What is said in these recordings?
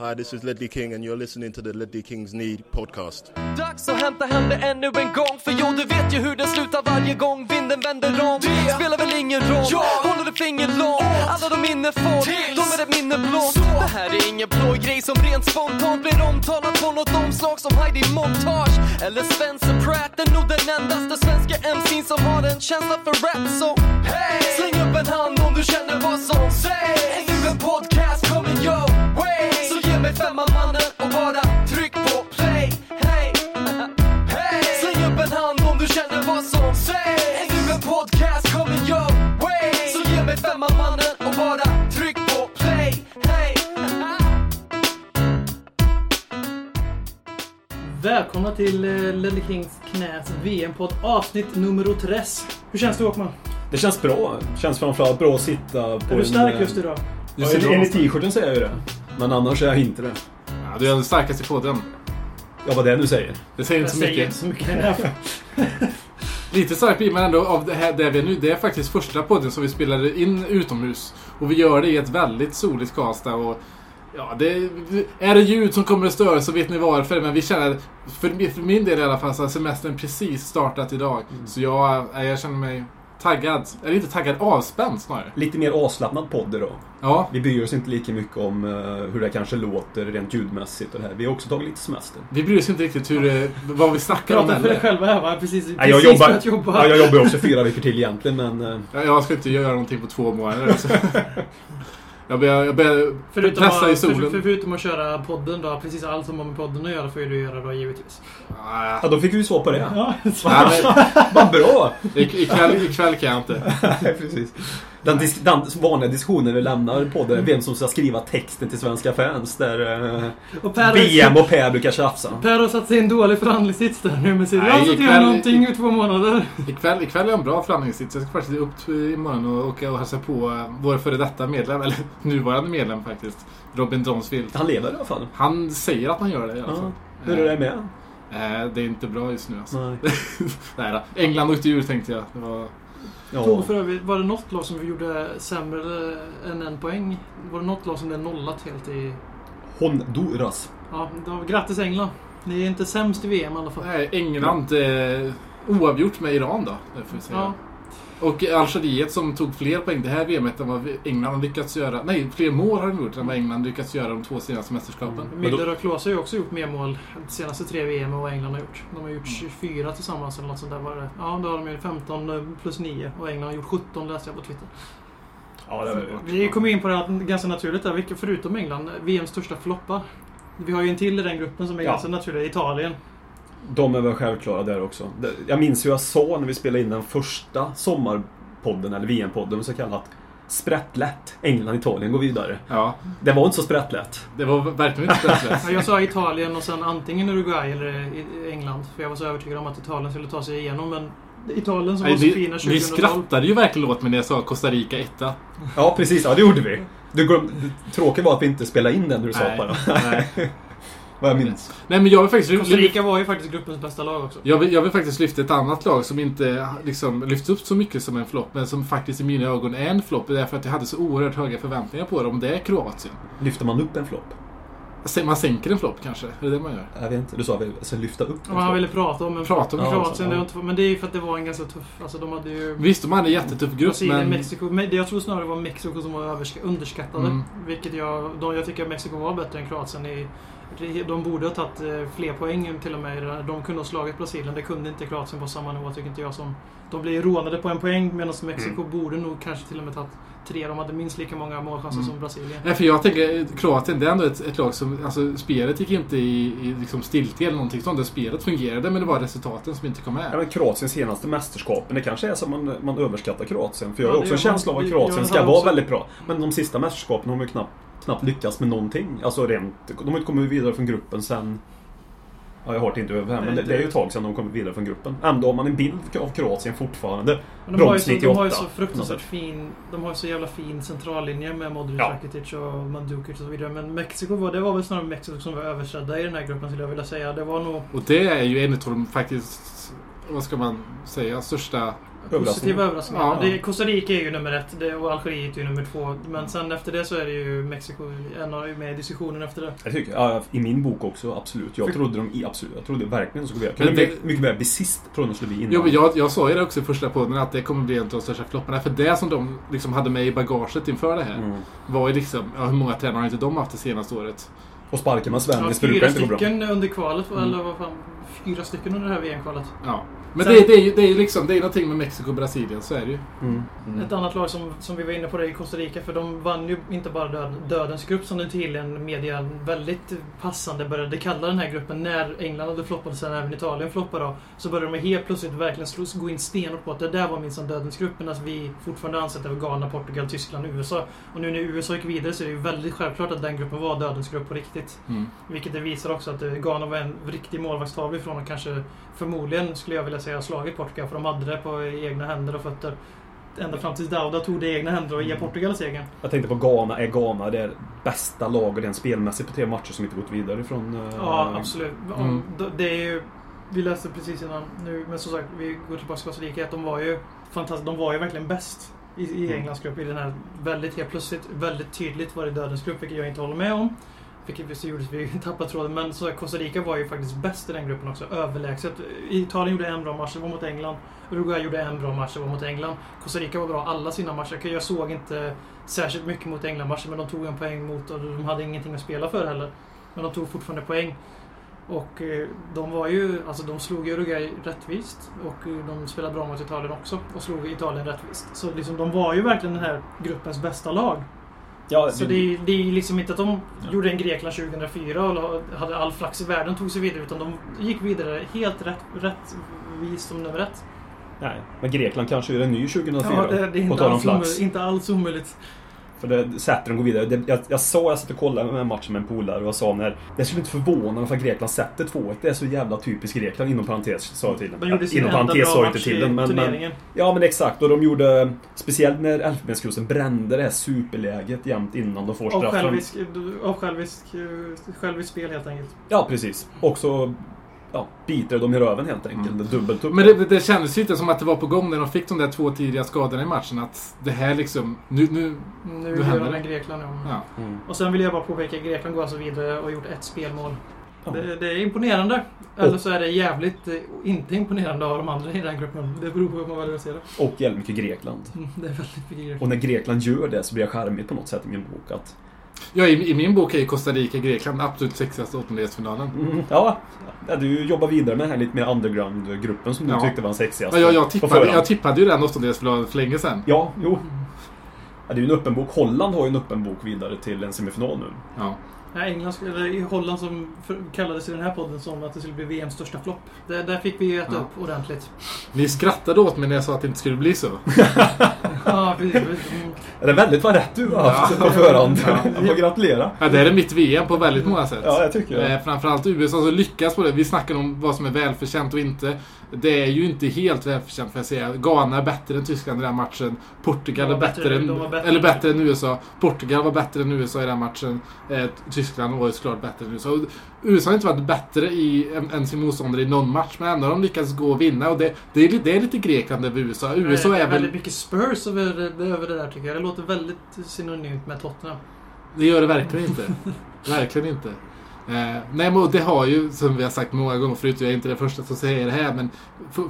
Hi, this is Ledley King, and you're listening to the Ledley Kings Need podcast. Dags att hämta hem det ännu en gång För jo, du vet ju hur det slutar varje gång vinden vänder om. Det spelar väl ingen roll, håller du finger långt? Alla de minne får, de är ett minne blått Det här är ingen blå grej som rent spontant blir omtalat på något omslag som Heidi Montage. Eller Spencer Pratt är nog den endaste svenska MC'n som har en känsla för rap Så hey! släng upp en hand om du känner vad som sägs. Är nu en podcast coming your femman mannen och bara tryck på play Hey! Hey! Släng upp en hand om du känner vad som sägs Är nu en podcast coming your way Så ge mig mannen och bara tryck på play Hey! Välkomna till eh, Ledley Kings knäs VM-podd avsnitt nummer 3. Hur känns det Åkman? Det känns bra. Känns framförallt bra att sitta på Är du stark en, just idag? Ja, enligt t-shirten säger jag ju det. Men annars är jag inte det. Ja, du är den starkaste i podden. Ja, vad det är nu säger. Det säger inte så säger inte mycket. så mycket. Lite stark blir man ändå av det här det vi är nu. Det är faktiskt första podden som vi spelade in utomhus. Och vi gör det i ett väldigt soligt Karlstad. Och ja, det, är det ljud som kommer att störa så vet ni varför. Men vi känner, för, för min del i alla fall, så har semestern precis startat idag. Så jag, jag känner mig taggad. Eller inte taggad, avspänd snarare. Lite mer avslappnad podd då. Ja, Vi bryr oss inte lika mycket om eh, hur det kanske låter rent ljudmässigt och det här. Vi har också tagit lite semester. vi bryr oss inte riktigt hur, det- vad vi snackar om Prata för dig heller. själva här va? Precis, Nej, jag precis jobbar, börjat jobba. Ja, jag jobbar också fyra veckor till egentligen, men... eh, Ja, Jag ska inte göra någonting på två månader. Jag börjar, jag börjar Förutom, pressa i att, för, solen. för, förutom att köra podden då, precis allt som har med podden att göra får ju du göra då givetvis. Ah, Ja, då fick vi svar på det. Ja, Nej, Vad bra! ik- ikväll, ikväll kan jag inte. Nej, precis. Den, dis- den vanliga diskussionen vi lämnar på det, vem som ska skriva texten till svenska fans, där eh, och Per, VM och Per brukar tjafsa. Per har satt sig i en dålig förhandlingssits där nu med sin... Jag har inte ikväll- göra någonting i två månader. Ikväll, ikväll är en bra förhandlingssits. Jag ska faktiskt upp imorgon och åka och hälsa på eh, vår före detta medlem, eller nuvarande medlem faktiskt. Robin Donsfield. Han lever i alla fall. Han säger att han gör det i alla Ja. fall. Hur är det med? Eh, Det är inte bra just nu alltså. Nej. Nej då. England åkte ur tänkte jag. Det var... Ja. Tog för övrigt, var det något lag som vi gjorde sämre än en poäng? Var det något lag som det nollat helt i... Honduras. Ja, då, grattis England. Ni är inte sämst i VM i alla fall. Nej, England eh, oavgjort med Iran då. det får vi säga. Ja. Och Algeriet som tog fler poäng det här VMet än vad England har lyckats göra. Nej, fler mål har de gjort än vad England lyckats göra de två senaste mästerskapen. Miller och Klose har ju också gjort mer mål de senaste tre VM än vad England har gjort. De har gjort Mm. 24 tillsammans eller något sånt där var det. Ja, då har de ju 15 plus 9 och England har gjort 17 läste jag på Twitter. Ja, det var Vi kommer in på det här ganska naturligt där, förutom England, VMs största floppar. Vi har ju en till i den gruppen som är Ja. ganska naturlig, Italien. De är väl självklara där också. Jag minns hur jag sa när vi spelade in den första sommarpodden, eller VM-podden så kallat Sprättlätt. England, Italien går vidare. Ja, Det var inte så sprättlätt. det var verkligen inte spelfläsk. Ja, jag sa Italien och sen antingen Uruguay eller i- England. För jag var så övertygad om att Italien skulle ta sig igenom. Men Italien som Nej, var så ni, fina ni 2012. skrattade ju verkligen åt mig när jag sa Costa Rica etta. Ja, precis. Ja, det gjorde vi. Det glöm... Tråkigt var att vi inte spelade in den när du sa bara. nej. Vad jag minns. Nej, men jag vill faktiskt... Costa Rica var ju faktiskt gruppens bästa lag också. Jag vill, jag vill faktiskt lyfta ett annat lag som inte liksom lyfts upp så mycket som en flopp, men som faktiskt i mina ögon är en flopp. Därför att jag hade så oerhört höga förväntningar på dem. Det är Kroatien. Lyfter man upp en flopp? Man sänker en flopp kanske. Är det det man gör? Jag vet inte. Du sa väl alltså, lyfta upp en Ja, han ville prata om en Prata om Ja, Kroatien. ja. var inte, men det är ju för att det var en ganska tuff... Alltså de hade ju... Visst, de hade en jättetuff grupp, Brasilien, men... Mexiko. Men jag tror snarare det var Mexiko som var underskattade. Mm. Vilket jag... De, jag tycker att Mexiko var bättre än Kroatien i... De borde ha tagit eh, fler poäng till och med. De kunde ha slagit Brasilien. Det kunde inte Kroatien på samma nivå tycker inte jag som... De blev rånade på en poäng medan Mexiko borde nog kanske till och med tagit tre. De hade minst lika många målchanser Mm. som Brasilien. Nej, för jag tänker Kroatien, det är ändå ett, ett lag som... Alltså, spelet gick inte i, i liksom stiltje eller någonting sånt. Det spelet fungerade, men det var resultaten som inte kom Ja, med. men Kroatiens senaste mästerskapen, det kanske är så man, man överskattar Kroatien. För jag Ja, har också en man. känsla av att Kroatien ska vara väldigt bra. Men de sista mästerskapen har de ju knappt, knappt lyckats med någonting. Alltså rent... De har inte kommit vidare från gruppen sen... Ja, jag har det inte över här, men det, det är ju ett tag sedan de kom vidare från gruppen. Ändå har man en bild av Kroatien fortfarande. Men de har, ju så, de har ju 98, så fruktansvärt fin... De har ju så jävla fin centrallinje med Modric, Ja. Rakitic och Mandzukic och så vidare. Men Mexiko var, det var väl snarare Mexiko som var översedda i den här gruppen skulle jag vilja säga. Det var nog... Och det är ju en av de faktiskt, vad ska man säga, största Positiva överraskningar. Ja. Det, Costa Rica är ju nummer ett det, och Algeriet är ju nummer två. Men sen efter det så är det ju Mexiko en av med i diskussionen efter det. Jag tycker, ja, I min bok också, absolut. Jag trodde de i, absolut. Jag trodde verkligen de skulle bli. Jag Men kunde det- mycket, mycket väl bli sist. Trodde de skulle bli innan. Jo, men jag, jag sa ju det också i första podden att det kommer bli en av de största flopparna. För det som de liksom hade med i bagaget inför det här Mm. var ju liksom, ja, hur många tränare har inte de haft det senaste året? Och sparkar man Ja, Svennis brukar fyra inte gå bra. stycken under kvalet, Mm. eller vad fan? Fyra stycken under det här VM-kvalet. Ja. Men Sen- det, det, är ju, det är ju liksom, det är någonting med Mexiko och Brasilien, så är det ju. Mm. Mm. Ett annat lag som, som vi var inne på det i Costa Rica, för de vann ju inte bara död, Dödens grupp som den tydligen media väldigt passande började kalla den här gruppen. När England hade floppat och sen även Italien floppade då, så började de helt plötsligt verkligen slå, gå in stenhårt på att det där var minsann Dödens grupp, medan vi fortfarande ansett det var Ghana, Portugal, Tyskland och USA. Och nu när USA gick vidare så är det ju väldigt självklart att den gruppen var Dödens grupp på riktigt. Mm. Vilket det visar också att eh, Ghana var en riktig målvaktstavla ifrån och kanske förmodligen, skulle jag vilja säga, slagit Portugal. För de hade det på egna händer och fötter. Ända fram tills Dauda tog det i egna händer och Mm. ge Portugal segern. Jag tänkte på Ghana. Är Ghana det bästa laget rent spelmässigt på tre matcher som inte gått vidare från... eh, Ja, absolut. Mm. Det är ju... Vi läste precis innan nu, men som sagt, vi går tillbaka till Costa Rica, att de var ju fantastiskt. De var ju verkligen bäst i, i Mm. Englands grupp i den här väldigt helt plötsligt, väldigt tydligt var det dödens grupp, vilket jag inte håller med om. Vilket vi gjorde så vi tappade tråden, men så Costa Rica var ju faktiskt bäst i den gruppen också, överlägset. Italien gjorde en bra match, det var mot England. Uruguay gjorde en bra match, det var mot England. Costa Rica var bra alla sina matcher. Jag såg inte särskilt mycket mot England-matchen, men de tog en poäng mot och de hade ingenting att spela för heller. Men de tog fortfarande poäng. Och eh, de var ju, alltså de slog Uruguay rättvist. Och eh, de spelade bra mot Italien också. Och slog Italien rättvist. Så liksom, de var ju verkligen den här gruppens bästa lag. Ja, Så det är, det är liksom inte att de gjorde en Grekland 2004 och hade all flax i världen tog sig vidare. Utan de gick vidare helt rätt, rättvist som nummer ett. Nej, men Grekland kanske gör en ny 2004. Ja, det, det är inte alls, omöjligt, inte alls omöjligt. För det sätter de går vidare. Det, jag, jag sa, jag satt och kollade med den här matchen med en polare och jag sa när... Det skulle inte förvåna mig för att Grekland sätter 2-1. Det är så jävla typiskt Grekland inom parentes, sa jag till De den. gjorde sin inom parentes sa jag inte till den, men, men... Ja men exakt, och de gjorde... Speciellt när Elfenbenskusten brände det här superläget jämt innan de får Av straffen. självisk, av självisk, själviskt spel helt enkelt. Ja, precis. Och så ja, biter de i röven helt enkelt. Mm. Dubbelt upp. Men det, det kändes ju inte som att det var på gång när de fick de där två tidiga skadorna i matchen. Att det här liksom... Nu... nu Nu Nu gör händer de det. med Grekland, ja. ja. Mm. Och sen vill jag bara påpeka att Grekland går alltså vidare och har gjort ett spelmål. Ja. Det, det är imponerande. Eller så är det jävligt eh, inte imponerande av de andra i den gruppen. Det beror på hur man väljer att se det. Och jävligt mycket Grekland. Mm, Det är väldigt mycket Grekland. Och när Grekland gör det så blir jag charmigt på något sätt i min bok. Att, ja i, I min bok är ju Costa Rica-Grekland den absolut sexigaste åttondelsfinalen. mm, ja, ja, du jobbar vidare med den här lite mer underground-gruppen som du Ja. tyckte var den sexigaste. Ja, jag, tippade, jag tippade ju den åttondelsfinalen för länge sedan. Ja, jo. Ja, det är ju en öppen bok. Holland har ju en öppen bok vidare till en semifinal nu. Ja. Ja, England, eller i Holland som kallades i den här podden som att det skulle bli VMs största flopp. Det, där fick vi äta Ja. upp ordentligt. Ni skrattade åt mig när jag sa att det inte skulle bli så. Ja. Det är väldigt vad rätt du har haft Ja. på förhand. Ja. Jag får gratulera. Ja, det här är mitt VM på väldigt många sätt. Ja, jag tycker det. Eh, framförallt USA som lyckas på det. Vi snackar om vad som är välförtjänt och inte. Det är ju inte helt välförtjänt får jag säga. Ghana är bättre än Tyskland i den här matchen. Portugal är bättre, bättre- än, bättre. eller bättre än USA. Portugal var bättre än USA i den matchen. Eh, Tyskland var ju såklart bättre än USA. Och USA har inte varit bättre i, än, än sin motståndare i någon match, men ändå har de lyckats gå och vinna. Och det, det, är, det är lite Grekland över USA. USA det är väl... väldigt mycket Spurs över, över det där tycker jag. Det låter väldigt synonymt med Tottenham. Det gör det verkligen inte. verkligen inte. Eh, nej, men det har ju, som vi har sagt många gånger förut, jag är inte den första som säger det här, men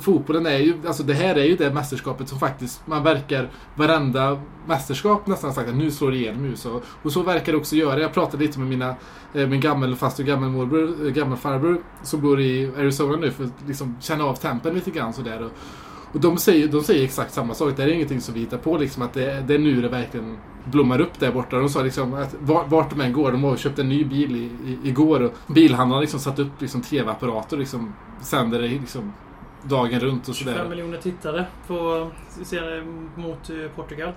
fotbollen är ju, alltså det här är ju det mästerskapet som faktiskt, man verkar varenda mästerskap nästan sagt att nu slår det igenom i USA. Och så verkar det också göra. Jag pratade lite med mina, eh, min gammelfaster och gammelmorbror, eh, gammelfarbror som bor i Arizona nu för att liksom känna av tempen lite grann sådär. Och, och de säger, de säger exakt samma sak. Det är ingenting som vi hittar på. Liksom, att det, det är nu det verkligen blommar upp där borta. De sa liksom att vart de än går, de har köpt en ny bil i, i, igår och bilhandlaren har liksom satt upp liksom TV-apparater och liksom sänder det liksom dagen runt och 25 miljoner tittare på, senare mot eh, Portugal.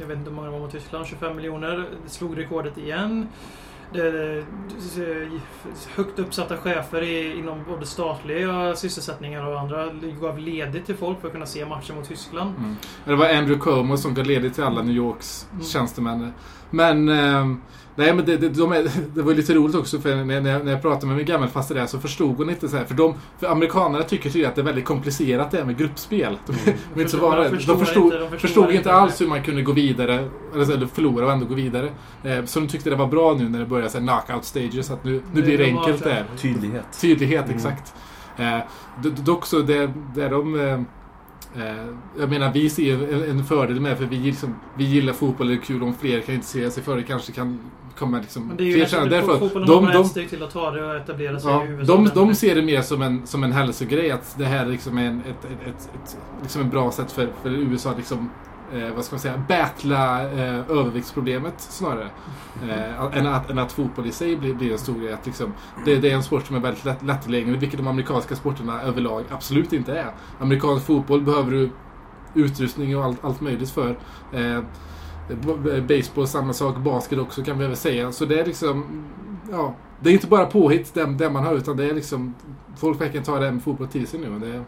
Jag vet inte hur många det var mot Tyskland. 25 miljoner. Det slog rekordet igen det, det, högt uppsatta chefer i, inom både statliga sysselsättningar och andra gav ledigt till folk för att kunna se matchen mot Tyskland. Mm. Det var Andrew Cuomo som gav ledigt till alla New Yorks Mm. tjänstemän. Men... ehm, Nej men det, det, de är, det var lite roligt också för när, när jag, när jag pratade med min gammelfaster där så förstod hon inte så här. För, de, för amerikanerna tycker tydligen att det är väldigt komplicerat det här med gruppspel. De, de, är inte så Förstår- vana. de de förstår förstod, inte- de förstod inte det. alls hur man kunde gå vidare, eller, eller förlora och ändå gå vidare. Eh, så de tyckte det var bra nu när det började så här, knockout stages, att nu, nu Det- blir det de enkelt så här-. Tydlighet. Tydlighet, Mm. exakt. Eh, dock så, det, det de... Eh, eh, jag menar, vi ser en, en fördel med för vi, liksom, vi gillar fotboll, det är kul om fler kan intressera sig för det. kanske kan komma liksom, Men det är ju nästan-. Därför, fotbollen de, de, ett steg till att ta det och etablera sig ja, i USA. de, de ser det mer som en, som en hälsogrej, att det här liksom är en, ett, ett, ett, ett, liksom en bra sätt för, för USA att liksom, eh, vad ska man säga, battla eh, överviktsproblemet snarare. Eh, än, att, än att fotboll i sig blir, blir en stor grej. Att liksom, det, det är en sport som är väldigt lätt, lättillgänglig, vilket de amerikanska sporterna överlag absolut inte är. Amerikansk fotboll behöver du utrustning och allt, allt möjligt för. Eh, baseball, samma sak. Basket också kan vi väl säga. Så det är liksom... Ja, det är inte bara påhitt det, det man har utan det är liksom... Folk verkligen tar det med fotboll till sig nu. och Det,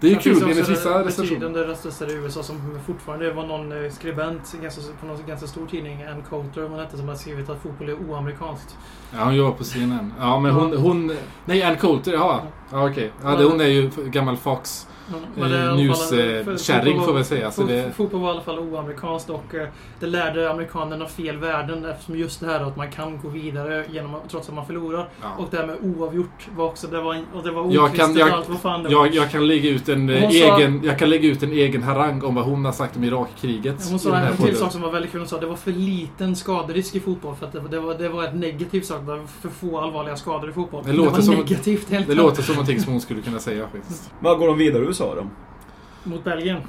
det är ju Det kul enligt vissa en recensioner. betydande röster i USA som fortfarande det var någon eh, skribent på någon ganska stor tidning, Ann Coulter, man hette, som har skrivit att fotboll är oamerikanskt. Ja, hon jobbar på CNN. Ja, men hon... Ja. hon nej, Ann Coulter, ja. Ja, okej. Ja, det, hon är ju gammal Fox. Det fall- eh, för- kärring fotboll får vi säga, så fo- det- Fotboll var i alla fall oamerikanskt och eh, det lärde amerikanerna fel värden eftersom just det här att man kan gå vidare genom, att- trots att man förlorar. Ja. Och det här med oavgjort var också, det var, och det var Jag kan- jag- allt vad fan det var. Jag, jag kan lägga ut en eh, sa- egen... Jag kan lägga ut en egen harang om vad hon har sagt om Irakkriget. Hon sa en till sak som var väldigt kul. Hon sa att det var för liten skaderisk i fotboll. För att det, var- det, var, det var ett negativt sak. Det var för få allvarliga skador i fotboll. Det låter var som- negativt helt Det låter som någonting som hon skulle kunna säga faktiskt. Vad går de vidare USA då? Mot Belgien.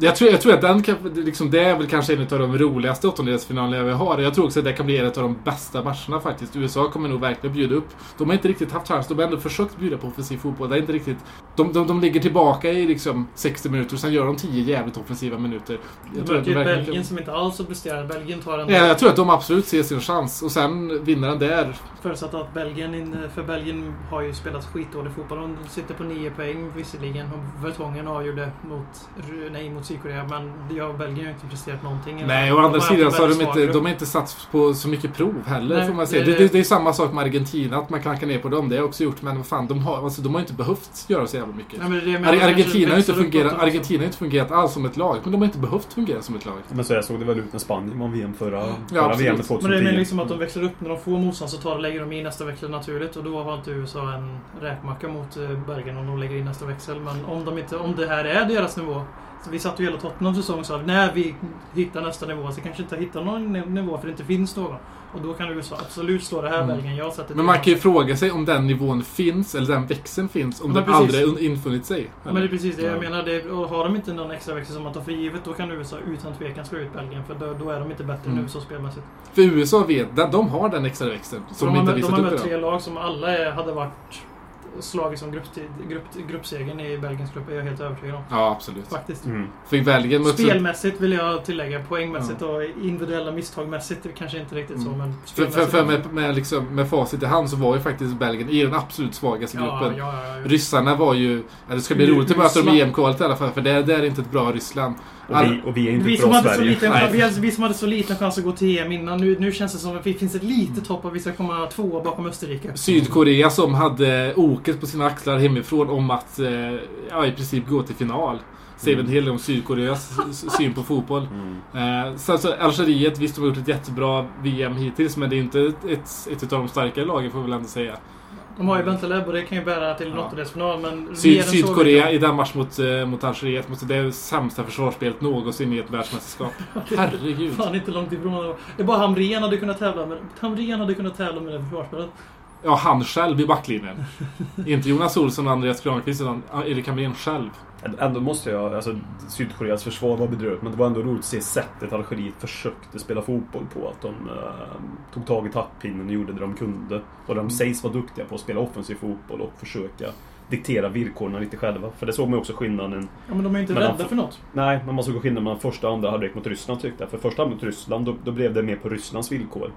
Jag tror, jag tror att den kan, liksom, det är väl kanske en av de roligaste åttondelsfinalerna vi har. Jag tror också att det kan bli en av de bästa matcherna faktiskt. USA kommer nog verkligen bjuda upp. De har inte riktigt haft chans. De har ändå försökt bjuda på offensiv fotboll. Det är inte riktigt... De, de, de ligger tillbaka i liksom 60 minuter, sen gör de 10 jävligt offensiva minuter. Jag tror att de verkligen Belgien som inte alls har presterat. Belgien tar en... Ja, jag tror att de absolut ser sin chans. Och sen vinner den där. Förutsatt att Belgien, för Belgien har ju spelat skitdålig fotboll. De sitter på 9 poäng visserligen. Vertongen avgjorde mot, nej, mot Sydkorea. Men ja, Belgien har inte presterat någonting. Nej, å andra sidan så har de inte, de har inte satt på så mycket prov heller, Nej, får man säga. det Det, är det, är samma sak med Argentina, att man klankar ner på dem. Det har jag också gjort, men vad fan, de har, alltså, de har inte behövt göra så jävla mycket. Nej, men det jag Ar- menar. Argentina har, inte fungerat. Argentina har inte fungerat alls som ett lag, men de har inte behövt fungera som ett lag. Men så jag såg det väl ut när Spanien vann VM förra, förra absolut. VM Men 2010. det är liksom att de växlar upp. När de får motstånd så tar, lägger de in nästa växel naturligt. Och då har inte USA en räkmacka mot eh, Belgien om de lägger in nästa växel. Men om, de inte, om det här är deras nivå. Så vi satt ju hela Tottenhams säsong och sa när vi hittar nästa nivå så kanske inte hittar någon ni- nivå för det inte finns någon. Och då kan USA absolut slå det här Mm. Belgien. Jag sätter Men man kan ju fråga sig om den nivån finns, eller den växeln finns, om Men den precis. aldrig un- infunnit sig. Ja, men det är precis det jag Ja. menar. Det, och har de inte någon extra växel som man tar för givet då kan USA utan tvekan slå ut Belgien. För då, då är de inte bättre Mm. än USA spelmässigt. För USA vet, de, de har den extra växeln. Som de de har, inte mött- de visat har upp mött tre lag som alla är, hade varit slagit som grupp, grupp, gruppsegern i Belgiens grupp, är jag helt övertygad om. Ja, absolut. Faktiskt. Mm. För Belgien upp Spelmässigt vill jag tillägga. Poängmässigt och individuella misstagmässigt det kanske inte riktigt så, Mm. men För, för, för med, med, liksom, med facit i hand så var ju faktiskt Belgien i den absolut svagaste ja, gruppen. ja, ja, ja. Ryssarna var ju... Ja, det ska bli roligt att möta dem i EM-kvalet i alla fall, för det, det är inte ett bra Ryssland. Och, vi, och vi är inte Vi bra hade så Sverige. liten, vi, hade- vi som hade så liten chans att gå till EM innan. Nu, nu känns det som att det finns ett litet hopp att vi ska komma tvåa bakom Österrike. Sydkorea som hade oket på sina axlar hemifrån om att eh, ja, i princip gå till final. Säger väl en hel del om Sydkoreas syn på fotboll. Mm. Eh, sen så Algeriet, visst de har gjort ett jättebra VM hittills men det är inte ett, ett, ett av de starkare lagen får vi väl ändå säga. De har ju Bentaleb och det kan ju bära till en Ja. åttondelsfinal, men... Syd, Sydkorea i den match mot, eh, mot Algeriet, måste- det är sämsta försvarsspelet någonsin i ett världsmästerskap. Herregud. Fan inte långt ifrån. Det är bara Hamrén hade kunnat tävla med. Hamrén hade kunnat tävla med det försvarsspelet. Ja, han själv i backlinjen. Inte Jonas Olsson och Andreas Granqvist utan Erik Hamrén själv. Ändå måste jag... Alltså, Sydkoreas försvar var bedrövligt, men det var ändå roligt att se sättet Algeriet försökte spela fotboll på. Att de eh, tog tag i taktpinnen och gjorde det de kunde. Och de sägs vara duktiga på att spela offensiv fotboll och försöka diktera villkoren lite själva. För det såg man också skillnaden. Ja, men de är inte rädda för något. Nej, men man såg skillnaden mellan första och andra halvlek mot Ryssland tyckte jag. För första halvlek mot Ryssland, då, då blev det mer på Rysslands villkor.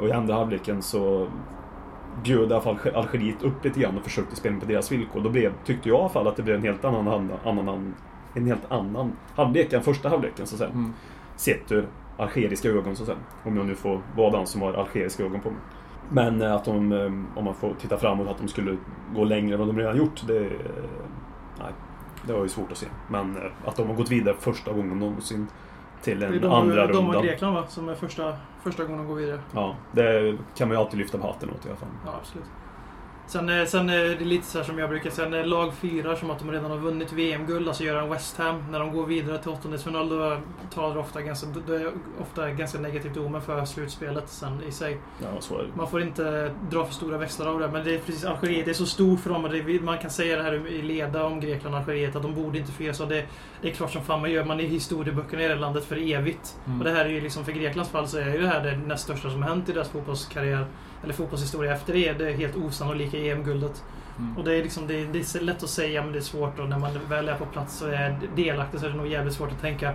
Och i andra halvleken så bjöd i alla fall Algeriet upp lite grann och försökte spela på deras villkor. Då blev, tyckte jag i alla fall att det blev en helt annan, annan, annan, en helt annan halvlek än första halvleken så att säga. Mm. Sett ur algeriska ögon så att säga. Om jag nu får vara den som har algeriska ögon på mig. Men eh, att de, eh, om man får titta framåt, att de skulle gå längre än vad de redan gjort. Det, eh, nej, det var ju svårt att se. Men att de har gått vidare första gången någonsin till är en de, andra de och runda. Grekland va? Som är första, första gången de går vidare. Ja, det kan man ju alltid lyfta på hatten åt i alla fall. Ja, absolut. Sen, eh, sen är det lite så här som jag brukar säga, när lag firar som att de redan har vunnit VM-guld, alltså gör en West Ham, när de går vidare till åttondelsfinal, då talar det ofta ganska, då är det ofta ganska negativt omen för slutspelet sen i sig. Ja, så det. Man får inte dra för stora växlar av det, men det är precis Algeriet, det är så stort för dem och det, man kan säga det här i leda om Grekland och Algeriet, att de borde inte fira så. Det, det är klart som fan man gör, man är i historieböckerna i det landet för evigt. Mm. Och det här är ju liksom, för Greklands fall så är ju det här det näst största som hänt i deras fotbollskarriär, eller fotbollshistoria efter det, det är helt osannolika EM-guldet. Mm. Och det är, liksom, det, är, det är lätt att säga, men det är svårt och när man väl är på plats och är delaktig så är det nog jävligt svårt att tänka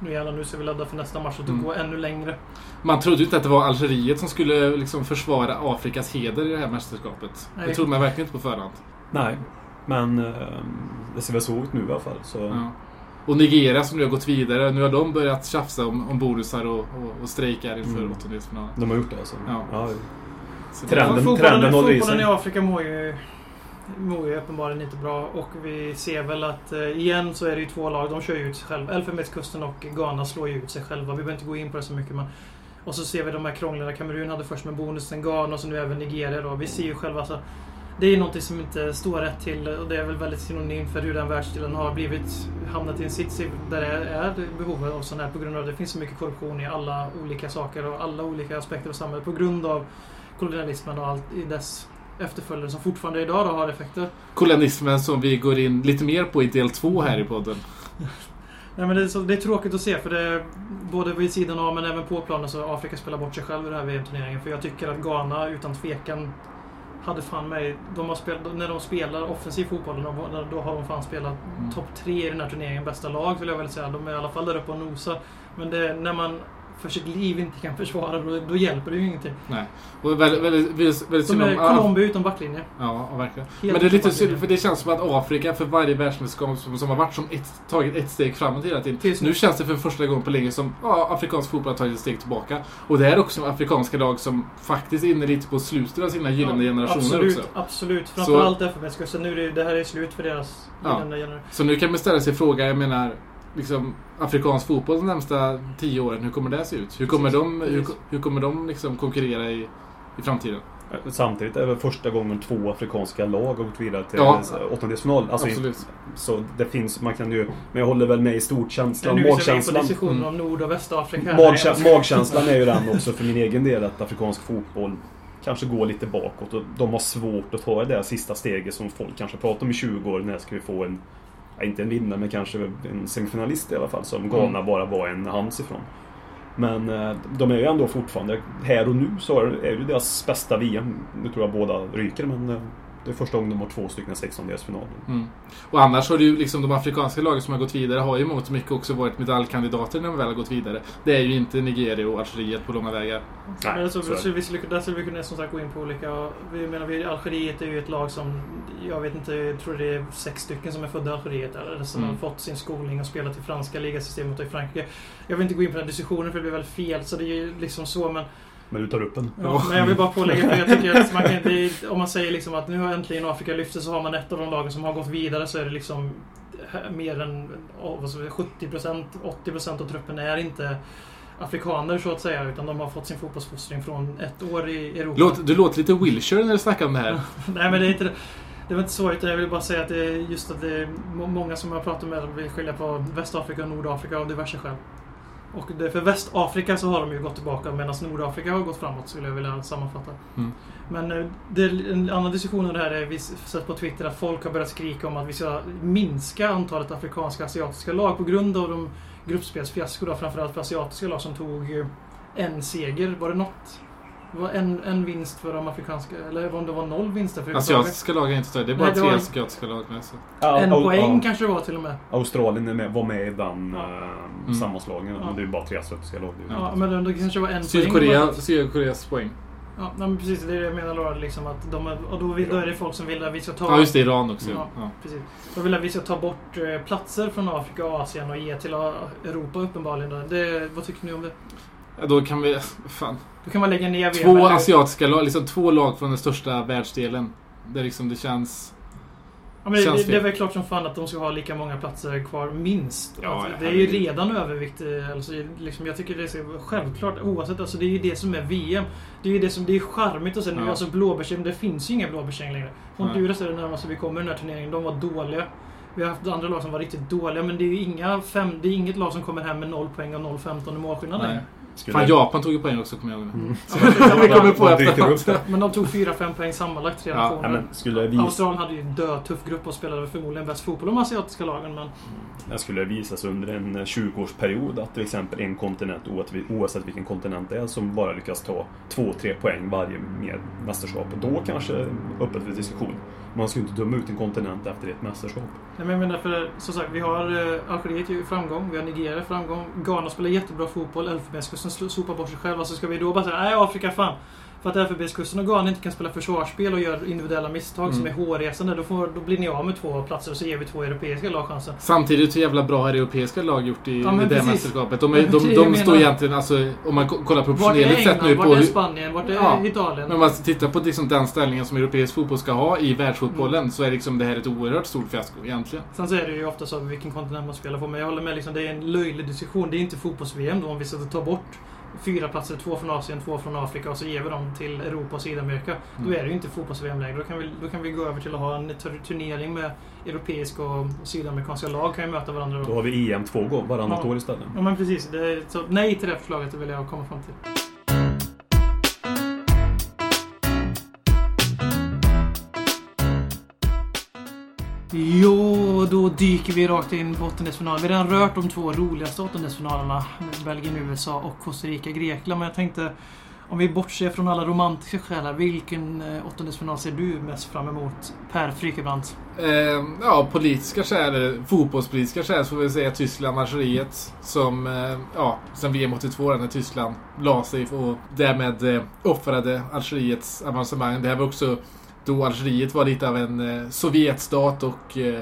nu jävlar, nu ska vi ladda för nästa match och Mm. gå ännu längre. Man trodde ju inte att det var Algeriet som skulle liksom försvara Afrikas heder i det här mästerskapet. Nej. Det trodde man verkligen inte på förhand. Nej, men eh, det ser väl så ut nu i alla fall. Så. Ja. Och Nigeria som nu har gått vidare, nu har de börjat tjafsa om, om bonusar och, och, och strejkar inför Mm. åttondelsfinalen. De har gjort det alltså? Ja. Trenden- Så fotbollen, trenden håller i fotbollen sig. i Afrika mår ju, mår ju uppenbarligen inte bra och vi ser väl att eh, igen så är det ju två lag, de kör ju ut sig själva. Elfenbenskusten och Ghana slår ju ut sig själva. Vi behöver inte gå in på det så mycket men och så ser vi de här krånglarna. Kamerun hade först med bonusen Ghana och så nu även Nigeria då. Vi ser ju själva alltså, det är någonting som inte står rätt till och det är väl väldigt synonymt för hur den världsdelen har blivit hamnat i en sits där det är behov av sån här på grund av att det finns så mycket korruption i alla olika saker och alla olika aspekter av samhället på grund av kolonialismen och allt i dess efterföljare som fortfarande idag då har effekter. Kolonialismen som vi går in lite mer på i del två här i podden. Nej, men det, är så, det är tråkigt att se för det är både vid sidan av men även på planen så Afrika spelar bort sig själv i den här VM-turneringen. För jag tycker att Ghana utan tvekan hade fan mig... De har spelat, när de spelar offensiv fotboll, då, har de fan spelat Mm. topp tre i den här turneringen. Bästa lag vill jag väl säga. De är i alla fall där uppe och nosar. Men det, när man för sitt liv inte kan försvara, då, då hjälper det ju ingenting. Nej. Och väldigt, väldigt, väldigt, väldigt De synd är om... ah, Colombia utan backlinje. Ja, verkligen. Helt Men det är lite synd, för det känns som att Afrika för varje världsmästerskap som, som har varit som ett, tagit ett steg framåt hela tiden. Tills nu. Känns det för första gången på länge som ja, afrikansk fotboll har tagit ett steg tillbaka. Och det är också afrikanska lag som faktiskt är inne lite på slutet av sina gyllene Ja, generationer absolut, också. Absolut. Så- Framförallt FNB-kusten. Nu är det, det här är slut för deras Ja. gyllene generation. Så nu kan man ställa sig frågan, jag menar, liksom, afrikansk fotboll de närmsta tio åren, hur kommer det se ut? Hur kommer Precis, de, hur, precis. hur kommer de liksom konkurrera i, i framtiden? Samtidigt är det väl första gången två afrikanska lag har gått vidare till Ja. åttondelsfinal. Alltså, Absolut. så det finns, man kan ju... Men jag håller väl med i stort känslan. nu är vi inne på Magkänslan. diskussionen Mm. om Nord och Västafrika. Magkä magkänslan är ju den också för min egen del att afrikansk fotboll kanske går lite bakåt och de har svårt att ta det där sista steget som folk kanske pratar om i 20 år. När ska vi få en, inte en vinnare men kanske en semifinalist i alla fall som Ghana Mm. bara var en hands ifrån. Men eh, de är ju ändå fortfarande, här och nu så är det deras bästa VM. Nu tror jag båda ryker men eh, det är första gången de har två stycken 16-delsfinaler. Mm. Och annars har det ju liksom de afrikanska lagen som har gått vidare har ju mångt och mycket också varit medaljkandidater när de väl har gått vidare. Det är ju inte Nigeria och Algeriet på långa vägar. Men alltså, så vi skulle, där skulle vi kunna som sagt gå in på olika... Vi menar, vi, Algeriet är ju ett lag som... Jag vet inte, jag tror det är sex stycken som är födda i Algeriet. Eller som Mm. har fått sin skolning och spelat i franska ligasystemet och i Frankrike. Jag vill inte gå in på den diskussionen för det blir väl fel. Så det är ju liksom så men... Men du tar upp den. Ja, men jag vill bara pålägga för jag tycker att man kan inte... Om man säger liksom att nu har äntligen Afrika lyft sig så har man ett av de lagen som har gått vidare så är det liksom mer än oh, vad ska vi, 70%, 80% av truppen är inte afrikaner så att säga utan de har fått sin fotbollsfostring från ett år i Europa. Låt, du låter lite Wilshire när du snackar om det här. Nej men det är inte det. Det var inte så, utan jag vill bara säga att det är just att det är må- många som jag pratar med vill skilja på Västafrika och Nordafrika av diverse skäl. Och det, för Västafrika så har de ju gått tillbaka medan Nordafrika har gått framåt skulle jag vilja sammanfatta. Mm. Men eh, det, en annan diskussion om det här är, vi sett på Twitter att folk har börjat skrika om att vi ska minska antalet afrikanska asiatiska lag på grund av de gruppspelsfiasko då, framförallt för asiatiska lag som tog eh, en seger. Var det något? Var en, en vinst för de afrikanska, eller om det var noll vinster för Asiatiska lag är inte större. Det är bara Nej, det tre var- asiatiska lag med. Så. En Au- poäng ja. kanske det var till och med. Australien med, var med i den Ja. eh, Mm. sammanslagningen. Ja. Men det är bara tre asiatiska lag. Ja, inte- men det, kanske var en Sydkorea, poäng. Sydkoreas poäng. Ja, men precis. Det är det jag menar då. Liksom att de, är- och då, vill, då är det folk som vill att vi ska ta... Ja, just det. Iran också. Ja. Ja. Precis. De vill att vi ska ta bort eh, platser från Afrika och Asien och ge till Europa uppenbarligen. Det, vad tycker ni om det? Ja, då kan vi... Fan. Då kan man lägga ner VM. Två eller- asiatiska lag, liksom två lag från den största världsdelen. Det, liksom, det känns... Ja, men det, Känns det, det är väl klart som fan att de ska ha lika många platser kvar, minst. Ja, ja, det är ju redan övervikt. eh, Alltså, liksom, jag tycker det är så självklart oavsett. Alltså, det är ju det som är VM. Det är ju det som det är charmigt och sen Ja. alltså blåbärsgäng, det finns ju inga blåbärsgäng längre. Honduras är det närmaste vi kommer i den här turneringen. De var dåliga. Vi har haft andra lag som var riktigt dåliga men det är ju inga fem, det är inget lag som kommer hem med 0 poäng och 0-15 i målskillnad längre. Skulle, Fan, Japan tog ju poäng också, kommer jag ihåg. Mm. Vi kommer på efterhand. Men de tog 4-5 poäng sammanlagt, tre Ja, nationer. Skulle det vis- Australien hade ju en dötuff grupp och spelade förmodligen bäst fotboll de asiatiska lagen men... Det skulle visas under en 20-årsperiod att till exempel en kontinent, oavsett- oavsett vilken kontinent det är, som bara lyckas ta 2-3 poäng varje med mästerskap. Och då kanske öppet för diskussion. Man ska ju inte döma ut en kontinent efter ett mästerskap. Nej, men jag menar för som sagt, vi har eh, Algeriet i framgång, vi har Nigeria i framgång, Ghana spelar jättebra fotboll, Elfenbenskusten sopar bort sig själv. Alltså ska vi då bara säga nej Afrika fan. För att Elfenbenskusten och Ghana inte kan spela försvarsspel och gör individuella misstag som är Mm. hårresande, då, får, då blir ni av med två platser och så ger vi två europeiska lag chansen. Samtidigt hur jävla bra har europeiska lag gjort i Ja, i det mästerskapet. De, är, de, de, jag står egentligen, alltså, om man ko- kollar proportionerligt sett nu på Vart är. Spanien? Vart är Ja. Italien? Men om man tittar på liksom den ställningen som europeisk fotboll ska ha i världsfotbollen så är liksom det här ett oerhört stort fiasko egentligen. Sen så är det ju ofta så vilken kontinent man spelar på. Men jag håller med, liksom, det är en löjlig diskussion. Det är inte fotbolls-VM då om vi ska ta bort fyra platser, två från Asien, två från Afrika och så ger vi dem till Europa och Sydamerika. Då Mm. är det ju inte fotbolls-VM längre. Då kan, vi, då kan vi gå över till att ha en tur- turnering med europeiska och sydamerikanska lag kan ju möta varandra Då då. har vi EM två gånger varannat Ja. år istället. Ja men precis. Det så nej till det förslaget det vill jag komma fram till. Jo, då dyker vi rakt in på åttondelsfinalen. Vi har redan rört de två roligaste åttondelsfinalerna. Belgien, USA och Costa Rica, Grekland. Men jag tänkte, om vi bortser från alla romantiska skäl vilken eh, åttondelsfinal ser du mest fram emot? Per Frykebrant. Eh, ja, politiska skäl, eller fotbollspolitiska skäl så får vi säga Tyskland-Algeriet. Som, eh, ja, sen VM 82 när Tyskland la sig och därmed eh, offrade Algeriets avancemang. Det här var också då Algeriet var lite av en eh, Sovjetstat och eh,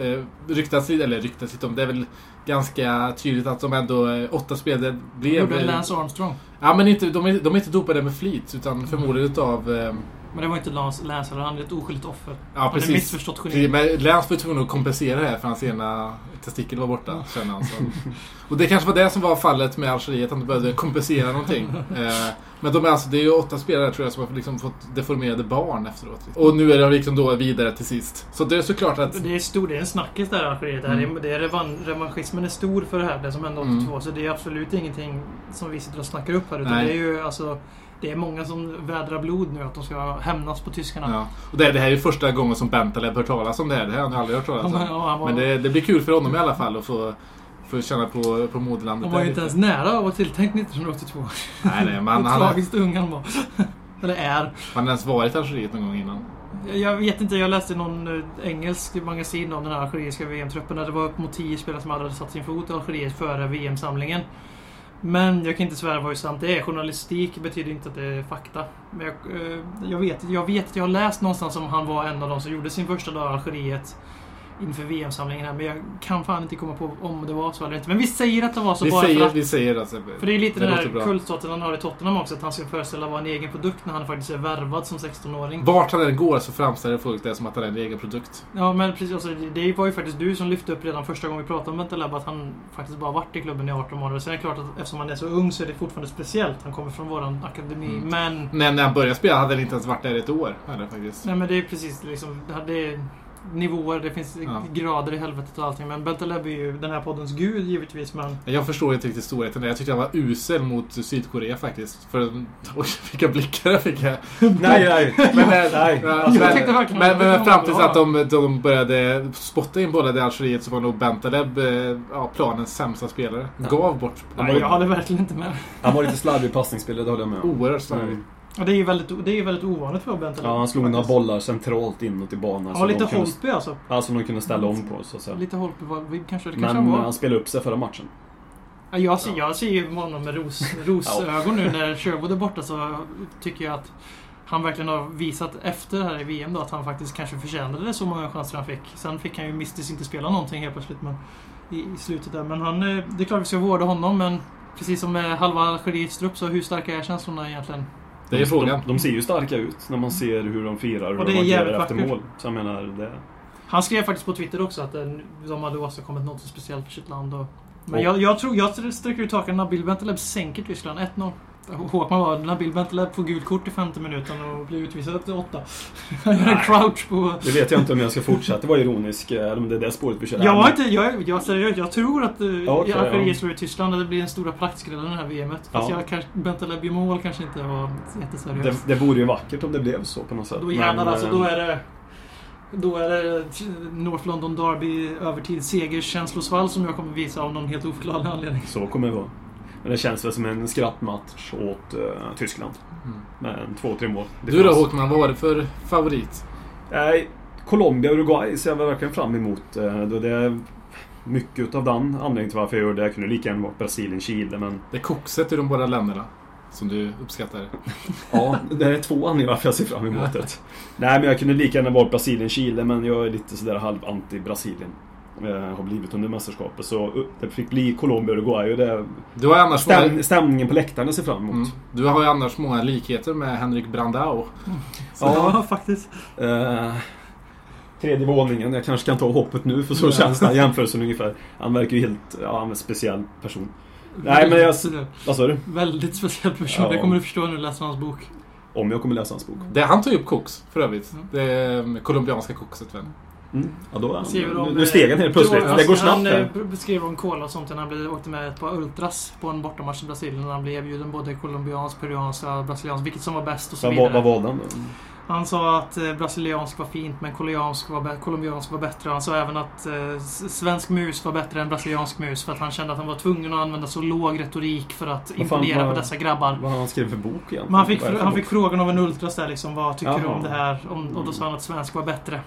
eh, ryktas lite, eller ryktas lite om, det är väl ganska tydligt att de ändå, eh, åtta spelare blev... Gjorde eh, Lance Armstrong. Ja men inte, de, är, de är inte dopade med flit utan förmodligen utav... Eh, Men det var inte Lance, Lance han är ett oskyldigt offer. ja han är precis. missförstått geni. Men Lance var tvungen att kompensera det här för hans ena testikel var borta, känner han. Så. Och det kanske var det som var fallet med Algeriet, att de behövde kompensera någonting. Eh, men de är alltså, det är ju åtta spelare tror jag som har liksom fått deformerade barn efteråt. Och nu är de liksom då vidare till sist. Så det är såklart att... Det är, stor, det är en snackis där Algeriet. Det här Mm. det är revan, revanschismen är stor för det här, det som hände 82. Mm. Så det är absolut ingenting som vi sitter och snackar upp här. Utan Nej. det är ju alltså... Det är många som vädrar blod nu att de ska hämnas på tyskarna. Ja. Och det, det här är ju första gången som Bentaleb hört talas om det här. Det här har han aldrig hört talas om. Ja, han var, Men det, det blir kul för honom i alla fall att få, få känna på, på moderlandet. han var ju inte ens nära att vara tilltänkt 1982. Nej, nej, men han, han, tragiskt ung han var. Eller är. han har ens varit i Algeriet någon gång innan. Jag vet inte, jag läste någon eh, engelsk magasin om den här algeriska VM-truppen det var upp mot 10 spelare som hade satt sin fot i Algeriet före VM-samlingen. Men jag kan inte svära på hur sant det är. Journalistik betyder inte att det är fakta. Men jag, eh, jag, vet, jag vet att jag har läst någonstans om han var en av de som gjorde sin första dag i Algeriet inför VM-samlingen här. Men jag kan fan inte komma på om det var så eller inte. Men vi säger att det var så Vi bara för säger, att. vi säger alltså. För det är lite Det den här kultstaten han har i Tottenham också. Att han ska föreställa vara en egen produkt när han faktiskt är värvad som 16-åring. Vart han än går så framställer folk det som att han är en egen produkt. Ja men precis, alltså, det- var ju faktiskt du som lyfte upp redan första gången vi pratade om Bentaleb att han faktiskt bara varit i klubben i 18 månader. Sen är det klart att eftersom han är så ung så är det fortfarande speciellt. Han kommer från våran akademi. Mm. Men... Men när han började spela hade han inte ens varit där i ett år. Eller, faktiskt. Nej men det är precis liksom... Det är nivåer, det finns Ja. grader i helvetet och allting. Men Bentaleb är ju den här poddens gud givetvis men... Jag förstår inte riktigt storheten där. Jag tyckte han var usel mot Sydkorea faktiskt. För, oj, vilka blickar jag fick här. Nej, nej. Men, eh, nej. ja, Jag men, fram tills att de, de började spotta in bollar i Algeriet så var nog Bentaleb eh, ja, planens sämsta spelare. Gav bort Nej, jag håller verkligen inte med. Han var lite slarvig i passningsspelet, det håller jag med om. oerhört slarvigt. Mm. Och det är ju väldigt, det är väldigt ovanligt för Bentaleb. Ja, han slog några faktiskt. bollar centralt inåt i banan. Ja, lite kunde, Holtby alltså. alltså de kunde ställa om på, så att säga. Lite Holtby kanske, kanske Men han var. han spelade upp sig förra matchen. Ja, jag, ser, jag ser ju honom med ros, rosögon nu när Sherwood är borta så tycker jag att han verkligen har visat efter det här i VM då att han faktiskt kanske förtjänade så många chanser han fick. Sen fick han ju misstänkt inte spela någonting helt plötsligt men, i, i slutet där. Men han, eh, det är klart vi ska vårda honom men precis som med halva Algeriets trupp så hur starka är känslorna egentligen? Det är frågan. De, de ser ju starka ut när man ser hur de firar och hur det de agerar efter mål. Så jag menar, det... Han skrev faktiskt på Twitter också att eh, de hade åstadkommit något speciellt för sitt land. Och, men Och- jag, jag tror, jag sträcker ut hakan. Nabil Bentaleb sänker Tyskland 1-0. Håkman var Nabil Bentaleb får gult kort i femte minuten och blir utvisad efter åtta. Han gör en crouch på... Det vet jag inte om jag ska fortsätta vara ironisk, eller om det är det spåret vi kör. Jag har inte... Jag, jag, seriöst, jag tror att Algeriet slår ut Tyskland det blir en stora praktskräll i det här VMet. Fast Ja. jag kanske, Bentaleb i mål kanske inte var jätteseriöst. Det, det vore ju vackert om det blev så på något sätt. Då jävlar Men, alltså, eh, då är det... Då är det North London Derby övertid segerkänslosvall som jag kommer visa av någon helt oförklarlig anledning. Så kommer det vara. Men det känns väl som en skrattmatch åt eh, Tyskland. Mm. Med två, tre mål. Du då Håkman, vad var det för favorit? Nej, Colombia Uruguay ser jag verkligen fram emot. Eh, då det är mycket av den anledningen till varför jag gör det. Jag kunde lika gärna varit Brasilien, Chile, men... Det är kokset i de båda länderna. Som du uppskattar. Ja, det är två anledningar varför jag ser fram emot det. Nej, men jag kunde lika gärna varit Brasilien, Chile, men jag är lite sådär halv anti-Brasilien. Eh, har blivit under mästerskapet. Så det fick bli Colombia och Uruguay och det Du har annars stäm, många, stämningen på läktaren ser fram emot. mm, du har ju annars många likheter med Henrik Brandao. Så Ja. ja, faktiskt. Eh, tredje våningen. Jag kanske kan ta hoppet nu för så känns den jämförelsen ungefär. Han verkar ju helt... Ja, han är en speciell person. Nej, men jag... Vad sa du? Väldigt speciell person. Ja. Det kommer du förstå när du läser hans bok. Om jag kommer läsa hans bok. Det, han tog ju upp koks för övrigt. Det är colombianska kokset väl? Mm. Ja, då, Skriver nu, om, nu steg han helt plötsligt. då- Det går Han snabbt eh, här. beskrev om cola och sånt när han blev, åkte med ett par ultras på en bortamatch i Brasilien. När han blev erbjuden både colombiansk, peruansk och brasiliansk. Vilket som var bäst och så vidare. vad valde han då? Han sa att eh, brasiliansk var fint men colombiansk var, colombiansk var bättre. Han sa även att eh, svensk mus var bättre än brasiliansk mus. För att han kände att han var tvungen att använda så låg retorik för att imponera på dessa grabbar. Vad har han skrivit för bok egentligen? Men han fick, han bok? fick frågan av en ultras där liksom, vad tycker du Jaha. om det här? Om, och då sa han att svensk var bättre.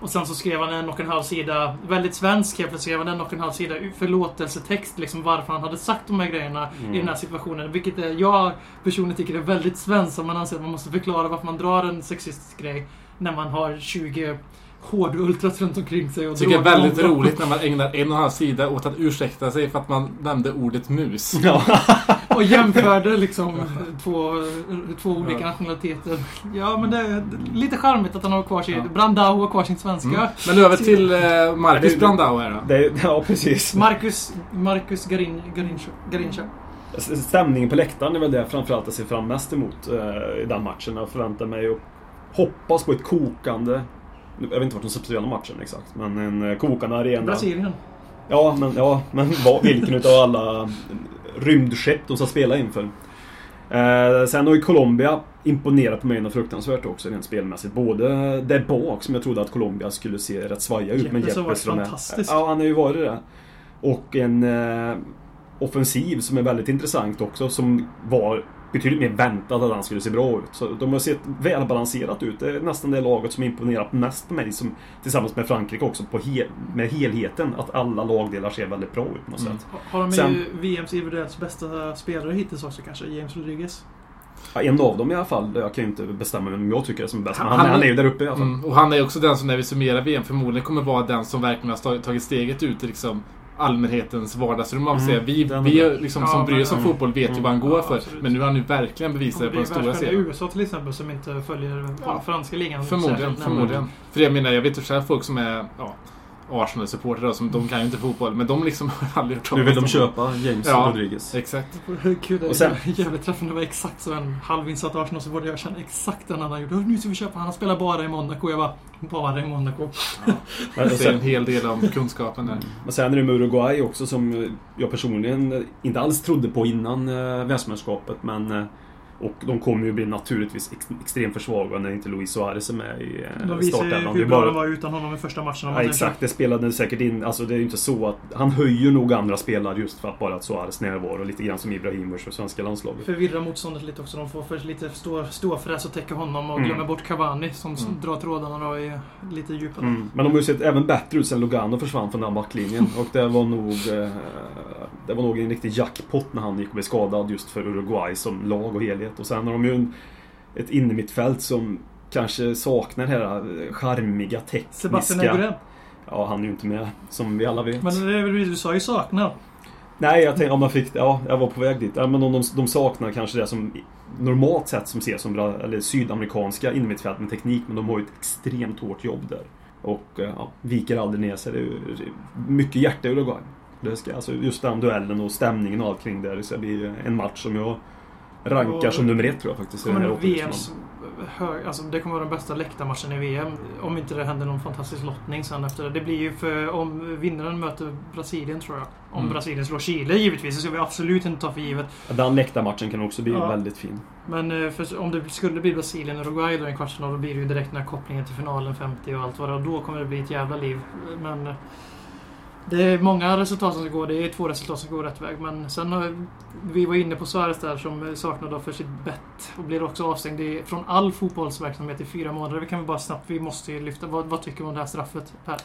Och sen så skrev han en och en halv sida, väldigt svensk helt plötsligt, skrev han en och en halv sida förlåtelsetext liksom varför han hade sagt de här grejerna Mm. i den här situationen. Vilket är, jag personligen tycker är väldigt svenskt om man anser att man måste förklara varför man drar en sexistisk grej när man har 20 hårdultras runt omkring sig. Och Jag tycker det är väldigt dem. roligt när man ägnar en och en halv sida åt att ursäkta sig för att man nämnde ordet mus. Ja. Och jämförde liksom två, två olika nationaliteter. Ja, men det är lite charmigt att han har kvar sin... Ja. Brandao har kvar sin svenska. Mm. Men över till eh, Marcus Brandao här då. Det, ja, precis. Marcus, Marcus Garin, Garincha. Garincha. Stämningen på läktaren är väl det framförallt jag ser fram mest emot eh, i den matchen. Jag förväntar mig och hoppas på ett kokande... Jag vet inte vart de spela matchen exakt, men en eh, kokande arena. Brasilien. Ja, men, ja, men vad, vilken utav alla rymdskepp de ska spela inför. Eh, sen har ju Colombia imponerat på mig något fruktansvärt också rent spelmässigt. Både där bak som jag trodde att Colombia skulle se rätt svaja ut Jeppes har varit Jeppes från det. fantastisk. Ja, han har ju varit det. Och en eh, offensiv som är väldigt intressant också som var betydligt mer väntat att han skulle se bra ut. Så de har sett välbalanserat ut. Det är nästan det laget som imponerat mest på mig som, tillsammans med Frankrike också på hel, med helheten. Att alla lagdelar ser väldigt bra ut på något Mm. sätt. Har de Sen- ju VMs individuellt bästa spelare hittills också kanske? James Rodriguez. Ja, en av dem i alla fall. Jag kan ju inte bestämma vem jag tycker är som är bäst. Men Han- han, han- han är ju där uppe i alla fall. Mm, och han är också den som när vi summerar VM förmodligen kommer vara den som verkligen har tagit steget ut liksom allmänhetens vardagsrum. Man Mm, säga. Vi, är vi liksom, Ja, som bryr oss om men- fotboll vet ju mm. vad han går Ja, för. absolut. Men nu har han ju verkligen bevisat det på den stora världsstjärna i scenen. USA till exempel som inte följer Ja. franska ligan. Förmodligen, förmodligen. För jag menar, jag vet ju själv folk som är ja, Arsenal-supportrar som de kan ju inte fotboll, men de liksom har aldrig hört Nu vill de talas om köpa James Ja. Rodriguez. Exakt. Kul, det är Och sen- jävligt träffande. Det var exakt så en halvinsatt Arsenal-supporter jag känner exakt den han har gjort. Nu ska vi köpa. Han spelar bara i Monaco. Jag bara, bara i Monaco. Men Det är sen, en hel del om kunskapen där. men sen är det med Uruguay också som jag personligen inte alls trodde på innan eh, världsmästerskapet. Men, eh, och de kommer ju bli naturligtvis ex, extremt försvagade när inte Luis Suarez är med i eh, De visar ju startelvan. Hur bra bara- de var utan honom i första matchen. Ja, exakt, det spelade säkert in. Alltså det är ju inte så att... Han höjer nog andra spelare just för att bara att Suarez närvaro. Lite grann som Ibrahimovic för svenska landslaget. Förvirra motståndet lite också. De får för lite stå, ståfräs och täcka honom och Mm. glömmer bort Cavani som Mm. drar trådarna då i lite djupare. Mm. Men de har ju sett även bättre ut sen Lugano försvann från den backlinjen. Och det var nog... Eh, det var nog en riktig jackpot när han gick och blev skadad just för Uruguay som lag och helhet. Och sen har de ju en, ett innermittfält som kanske saknar det här charmiga, tekniska... Sebastian Eguren. Ja, han är ju inte med, som vi alla vet. Men det är väl du sa ju saknar. Nej, jag tänkte om man fick... Ja, jag var på väg dit. Ja, men om de, de saknar kanske det som normalt sett som ses som bra, eller sydamerikanska innermittfält med teknik, men de har ju ett extremt hårt jobb där. Och eh, ja, viker aldrig ner sig. Det är ju mycket hjärta i Uruguay. Det ska, alltså just den duellen och stämningen och allt kring det. Det ska bli en match som jag rankar Och- som nummer ett tror jag faktiskt. den Kommer VMs åttondelsfinalen. hög, alltså det kommer vara den bästa läktarmatchen i VM. Om inte det händer någon fantastisk lottning sen efter det. Det blir ju för om vinnaren möter Brasilien tror jag. Om Mm. Brasilien slår Chile givetvis. Det ska vi absolut inte ta för givet. Den läktarmatchen kan också bli Ja. väldigt fin. Men eh, för, om det skulle bli Brasilien-Uruguay då i en kvartsfinal, då blir det ju direkt den här kopplingen till finalen 50 och allt vad det. Och då kommer det bli ett jävla liv. Men eh, det är många resultat som ska gå. Det är två resultat som går rätt väg. Men sen har vi var inne på Suarez där som saknar då för sitt bett och blir också avstängd i- från all fotbollsverksamhet i fyra månader. Vi kan väl bara snabbt, vi måste ju lyfta. Vad, vad tycker du om det här straffet? Per?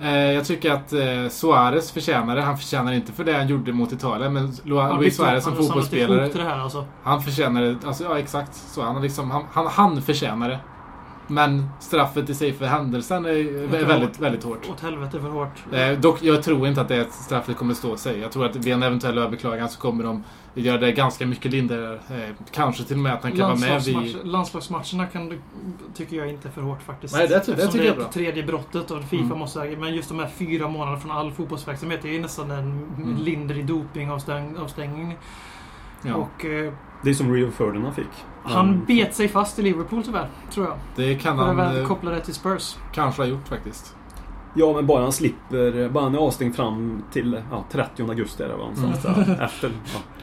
Eh, jag tycker att eh, Suarez förtjänar det. Han förtjänar inte för det han gjorde mot Italien. Men Luis Suarez som fotbollsspelare. alltså. Han förtjänar det. Alltså, ja, exakt. Så han, liksom, han, han, han förtjänar det. Men straffet i sig för händelsen är väldigt, väldigt hårt. Åt helvete för hårt. Eh, dock, jag tror inte att det straffet kommer stå sig. Jag tror att vid en eventuell överklagan så kommer de göra det ganska mycket lindrigare. Eh, kanske till och med att han kan vara med vid... Landslagsmatch, landslagsmatcherna kan, du- tycker jag inte är för hårt faktiskt. Nej, det ty- det tycker det jag är är bra. tredje brottet och Fifa Mm. måste... Men just de här fyra månaderna från all fotbollsverksamhet, det är ju nästan en Mm. lindrig dopingavstängning. Ja, Och eh, Det är som Rio Ferdinand fick. Han Mm. bet sig fast i Liverpool tyvärr, tror jag. det kan han eh, koppla det till Spurs. kanske ha gjort faktiskt. Ja, men bara han slipper... Bara han är avstängd fram till ja, 30 augusti är det va? Så Mm. att, ja, efter,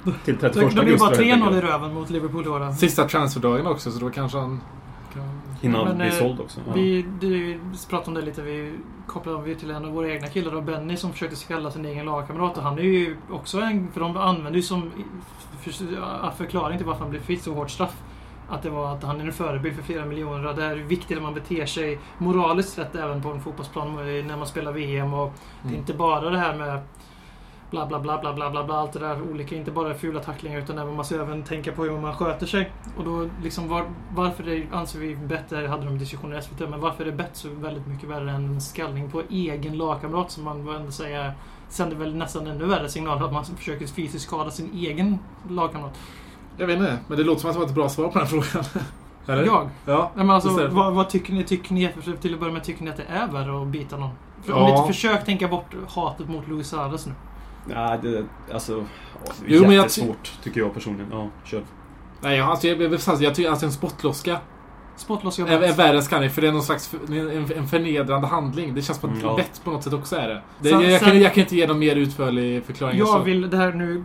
ja, till 31 Det augusti. det blir bara helt 3-0 i röven mot Liverpool år. Sista transferdagen också, så då kanske han... Kan... Hinna Men, bli eh, såld också. Ja. Vi, vi pratade om det lite. Vi kopplade vi till en av våra egna killar, då, Benny, som försökte skalla sin egen lagkamrat. Och han är ju också en... För de använder ju som för, förklaring till varför han blev fick så hårt straff. Att det var att han är en förebild för flera miljoner. Och det är viktigt att man beter sig moraliskt rätt även på en fotbollsplan eh, när man spelar VM. Och Det är Mm. inte bara det här med bla bla bla bla bla bla bla allt det där olika. Inte bara fula tacklingar utan även man måste även tänka på hur man sköter sig. Och då liksom var, varför det, anser vi bättre, hade de diskussioner i SVT, men varför är det bett så väldigt mycket värre än en skallning på egen lagkamrat som man ändå säga sänder väl nästan ännu värre signaler att man försöker fysiskt skada sin egen lagkamrat. Jag vet inte, men det låter som att det var ett bra svar på den här frågan. Eller? Jag? Ja. Nej, men alltså, vad, vad tycker ni? Tycker ni för- till att börja med, tycker ni att det är värre att bita någon? För om Ja. ni inte försök tänka bort hatet mot Luis Suarez nu. Nej, det, alltså... Ja, det är Jo, men jag jättesvårt, tycker jag personligen. Ja, kör. Nej, jag, alltså, jag, jag, jag, jag tycker alltså en spottloska Spottloss jag är, är värre än skanning, för det är någon slags en, en förnedrande handling. Det känns som att Mm, bett på något sätt också är det. det Sen- jag, jag, sen- kan, jag kan inte ge någon mer utförlig förklaring än så. Jag vill, det här nu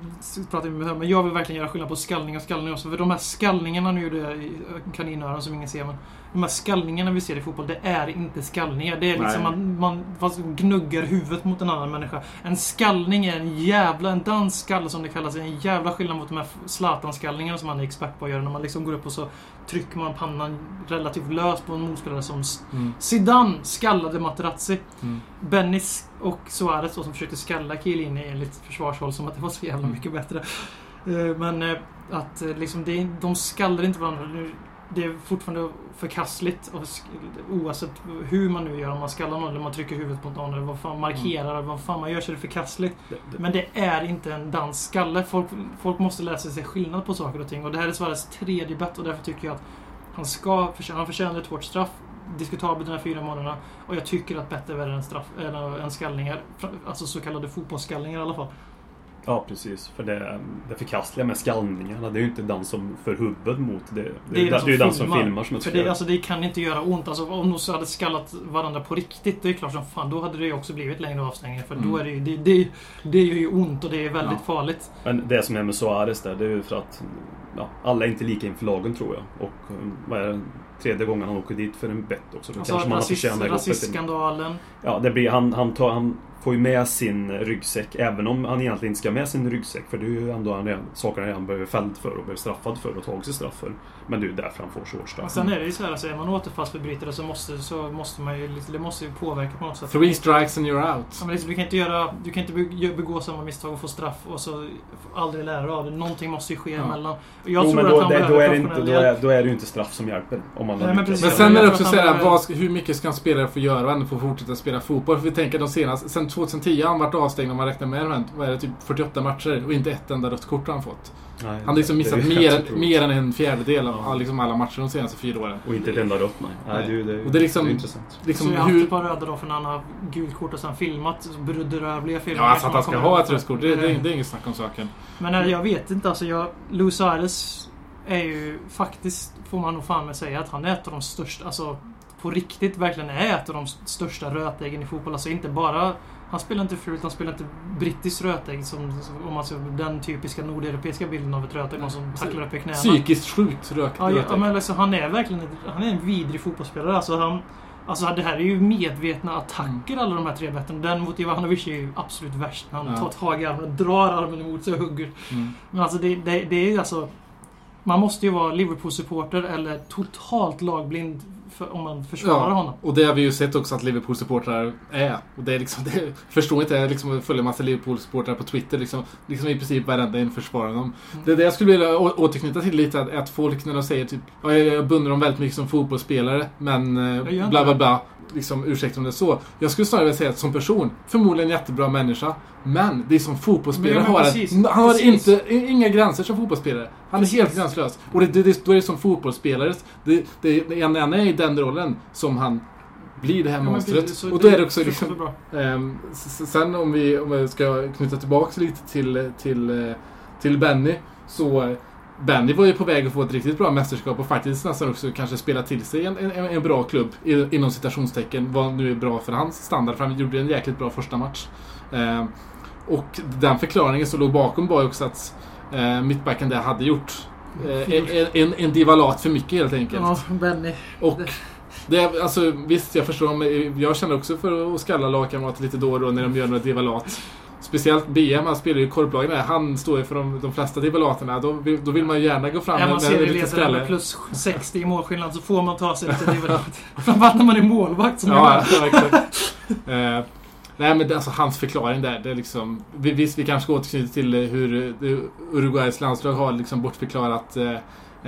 pratar vi med här, men jag vill verkligen göra skillnad på skallning och skallning också. För de här skallningarna nu, det kaninöron som ingen ser, men de här skallningarna vi ser i fotboll, det är inte skallningar. Det är liksom Nej. man, man fast gnuggar huvudet mot en annan människa. En skallning är en jävla, en dansskalle som det kallas, är en jävla skillnad mot de här Zlatan-skallningarna som man är expert på att göra. När man liksom går upp och så trycker man pannan relativt löst på en motspelare som Mm. Zidane skallade Materazzi. Mm. Bennis och Suarez då, som försökte skalla Chiellini enligt försvarshåll som att det var så jävla Mm. mycket bättre. Eh, Men eh, att eh, liksom, det, de skallar inte varandra. Det är fortfarande förkastligt och oavsett hur man nu gör. Om man skallar någon eller man trycker huvudet på någon eller vad fan markerar eller vad fan man gör så är det förkastligt. Det, det, Men det är inte en dansskalle. Folk, folk måste lära sig se skillnad på saker och ting. Och det här är Suarez tredje bett och därför tycker jag att han ska han förtjänar ett hårt straff. Diskutabelt de här fyra månaderna. Och jag tycker att bett är värre än, straff, än skallningar. Alltså så kallade fotbollsskallningar i alla fall. Ja, precis. För det, det förkastliga med skallningarna, det är ju inte den som för huvudet mot. Det, det, Det är är, den den som filmar. som För det, alltså, det kan inte göra ont. Alltså, om de så hade skallat varandra på riktigt, det är klart som fan. Då hade det ju också blivit längre avstängningar. För då Mm. är det ju... Det, det, det gör ju ont och det är väldigt Ja. farligt. Men det som är med Suarez där, det är ju för att ja, alla är inte lika inför lagen tror jag. Och vad är det? tredje gången han åker dit för en bett också. Då Alltså kanske man rasist, lite. rasistskandalen. Ja, det blir, han, han, tar, han får ju med sin ryggsäck även om han egentligen inte ska med sin ryggsäck. För det är ju ändå han redan, saker han redan behöver fälld för och behöver straffad för och tagit sig straff för. Men det är ju därför han får så hårt Och straff. sen är det ju så här, alltså, är man återfallsförbrytare så måste, så måste man ju, det måste ju påverka på något sätt. Three strikes and you're out. Ja, men liksom, du kan inte göra, du kan inte be- begå samma misstag och få straff och så aldrig lära dig av det. Någonting måste ju ske Ja. emellan. Och Jag jo, tror men då, att han det, då, är det inte, då, är, då är det ju inte straff som hjälper. Om man Nej, men precis. Men sen är det också så att här, hur mycket ska en spelare få göra ändå få fortsätta spela fotboll? För vi tänker de senaste, sen 2010 har han varit avstängd om man räknar med event, vad är det, typ 48 matcher och inte ett enda rött kort har han fått. Nej, Han har liksom missat mer, mer än en fjärdedel av Ja. liksom alla matcher de senaste fyra åren. Och inte ett enda rött, nej. nej. Nej. det, det, Och det är liksom- det är intressant. Liksom så jag har haft hur... ett par röda då för när han har gult kort och sen filmat bedrövliga filmer. Ja, alltså att han ska ha ett rött kort, det, det, det är inget snack om saken. Men nej, jag vet inte. Alltså, jag, Luis Suarez är ju faktiskt, får man nog fan med säga, att han är ett av de största, alltså på riktigt verkligen är ett av de största rötäggen i fotboll. Alltså inte bara, han spelar inte fult, han spelar inte brittiskt rötägg som, om man ser den typiska nordeuropeiska bilden av ett rötägg, någon som tacklar upp i knäna. Psykiskt sjukt rökt. Ja, ja, men alltså, han är verkligen han är en vidrig fotbollsspelare. Alltså, han, alltså, det här är ju medvetna attacker alla de här tre betten. Den mot Ivanovic är ju absolut värst. Han Ja. tar tag i armen, drar armen emot sig och hugger. Mm. Men alltså det, det, det är ju alltså... Man måste ju vara Liverpool-supporter eller totalt lagblind för, om man försvarar Ja. honom. Och det har vi ju sett också att Liverpool-supportrar är. Och det är liksom, det förstår inte, jag liksom följer massa Liverpool-supportrar på Twitter liksom, liksom i princip varenda en försvarar dem. Mm. Det är det jag skulle vilja å- återknyta till lite, att, att folk när de säger typ ja, jag, jag beundrar dem väldigt mycket som fotbollsspelare, men eh, bla bla bla. Liksom, ursäkta om det är så. Jag skulle snarare vilja säga att som person, förmodligen en jättebra människa, men det är som fotbollsspelare Men- men har precis, Han har precis. inte, i- inga gränser som fotbollsspelare. Han är Precis. helt gränslös. Och det, det, det, då är det som fotbollsspelare, det, det, det, han är i den rollen som han blir det här Ja, monstret. och då är det också så liksom... s- sen om vi, om vi ska knyta tillbaka lite till, till, eh, till Benny. Så eh, Benny var ju på väg att få ett riktigt bra mästerskap och faktiskt nästan också kanske spela till sig en, en, en bra klubb inom citationstecken. Vad nu är bra för hans standard. För han gjorde en jäkligt bra första match. Ehm, och den förklaringen som låg bakom var ju också att eh, mittbacken där hade gjort eh, en, en, divalat för mycket helt enkelt. Ja, Benny. Och det, är- alltså, visst, jag förstår. Men jag känner också för att skalla lagkamrater lite då och då när de gör några divalat. Speciellt BM, han spelar ju i korplagen där. Han står ju för de, de flesta divalaterna. Då, vill- då vill man ju gärna gå fram Är man med, med lite med plus 60 i målskillnad så får man ta sig lite divalat. Framförallt när man är målvakt som Ja, ja, exakt. Eh, nej men det, alltså hans förklaring där, det är liksom... vi- Visst, vi kanske ska återknyta till eh, hur eh, Uruguays landslag har liksom bortförklarat eh,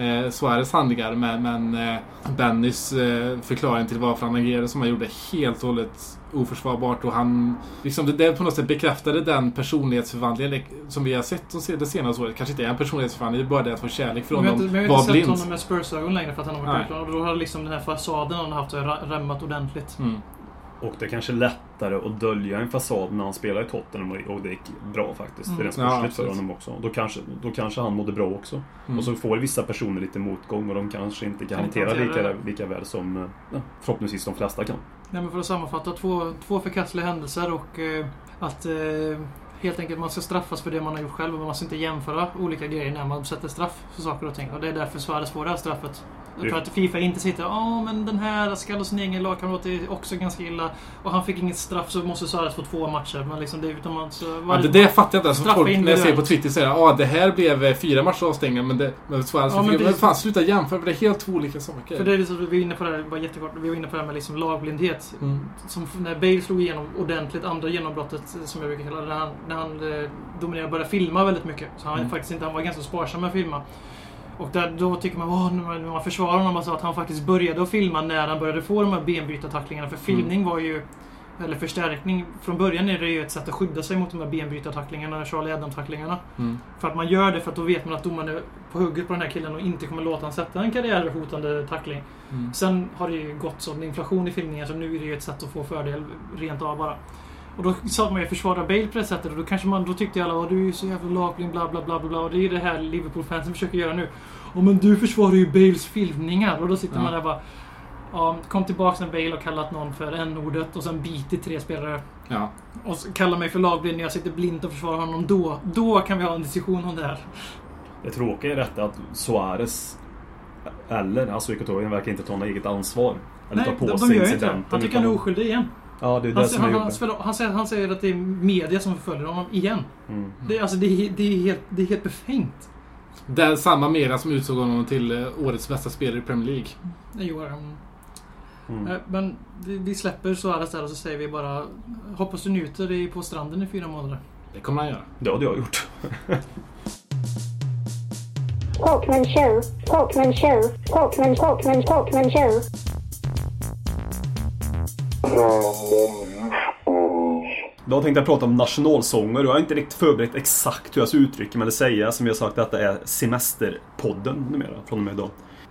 eh, Suarez handlingar. Men, men eh, Bennys eh, förklaring till varför han agerade som han gjorde helt och hållet oförsvarbart. Och han... Liksom, det, det på något sätt bekräftade den personlighetsförvandlingen som vi har sett de se- det senaste året. Kanske inte är en personlighetsförvandling, det är bara det att få kärlek från inte, men jag har inte sett honom med Spurs-ögon längre för att han har varit utlånad. Och då har liksom den här fasaden han har haft rämmat ordentligt. Mm. Och det är kanske lättare att dölja en fasad när han spelar i Tottenham och- det gick bra faktiskt. Mm. Det är rent Ja, sportsligt för absolut. honom också. Då kanske, då kanske han mådde bra också. Mm. Och så får vissa personer lite motgång och de kanske inte kan hantera lika, lika väl som eh, ja, förhoppningsvis de flesta kan. Nej, men för att sammanfatta, två, två förkastliga händelser och eh, att eh, helt enkelt man ska straffas för det man har gjort själv och man ska inte jämföra olika grejer när man sätter straff för saker och ting. Och det är därför Suarez får det här straffet. Det- För att Fifa inte sitter ja men den här ska hos sin egen lagkamrat är också ganska illa och han fick inget straff så måste Suarez få två matcher. Men liksom det utan man, så, Ja, det där fattar jag inte. Alltså, folk när jag ser på Twitter säger att ah, det här blev eh, fyra matcher avstängda men det men Suarez Ja, fick... men Men, det- fan, sluta jämföra för det är helt två olika saker. För det är liksom, vi var inne på det här, bara jättekort, vi var inne på det här med liksom lagblindhet. Mm. Som när Bale slog igenom ordentligt, andra genombrottet eh, som jag brukar kalla det, när han, när han eh, dominerade började filma väldigt mycket. Så han, Mm. faktiskt inte, han var ganska sparsam med att filma. Och där, då tycker man, åh, när man, försvarar honom, alltså att han faktiskt började att filma när han började få de här benbrytartacklingarna. För filmning var ju, eller förstärkning, från början är det ju ett sätt att skydda sig mot de här benbrytartacklingarna, Charlie Adam-tacklingarna. Mm. För att man gör det för att då vet man att domaren är på hugget på den här killen och inte kommer låta han sätta en karriärhotande tackling. Mm. Sen har det ju gått sån inflation i filmningen så nu är det ju ett sätt att få fördel rent av bara. Och då sa man ju försvara Bale på det sättet och då kanske man, då tyckte alla att du är ju så jävla lagblind bla bla bla bla. Och det är ju det här Liverpool-fansen försöker göra nu. Åh men du försvarar ju Bales filmningar. Och då sitter Ja. man där bara... Ja, kom tillbaks när Bale har kallat någon för n-ordet och sen bitit tre spelare. Ja. Och kallar mig för lagblind när jag sitter blint och försvarar honom. Då, då kan vi ha en diskussion om det här. Det tråkiga är detta att Suarez Eller alltså Mkhitaryan verkar inte ta något eget ansvar. Eller Nej, ta på sig incidenten. Han tycker han är oskyldig igen. Ja, det är det Han, som säger- är han, han, spelar- han, säger, han säger att det är media som förföljer honom igen. Mm. Det, är- alltså, det, är, det, är helt, det är helt befängt. Där samma media som utsåg honom till eh, årets bästa spelare i Premier League. Det gör han. Mm. Eh, Men vi, släpper Suarez där och så säger vi bara Hoppas du njuter i, på stranden i fyra månader. Det kommer han göra. Det hade jag gjort. Talkman show, Talkman show, Talkman, Talkman, Talkman show. Då tänkte jag prata om nationalsånger och jag har inte riktigt förberett exakt hur jag ska uttrycka mig eller säga. Som jag sagt, detta är Semesterpodden numera, från och med idag.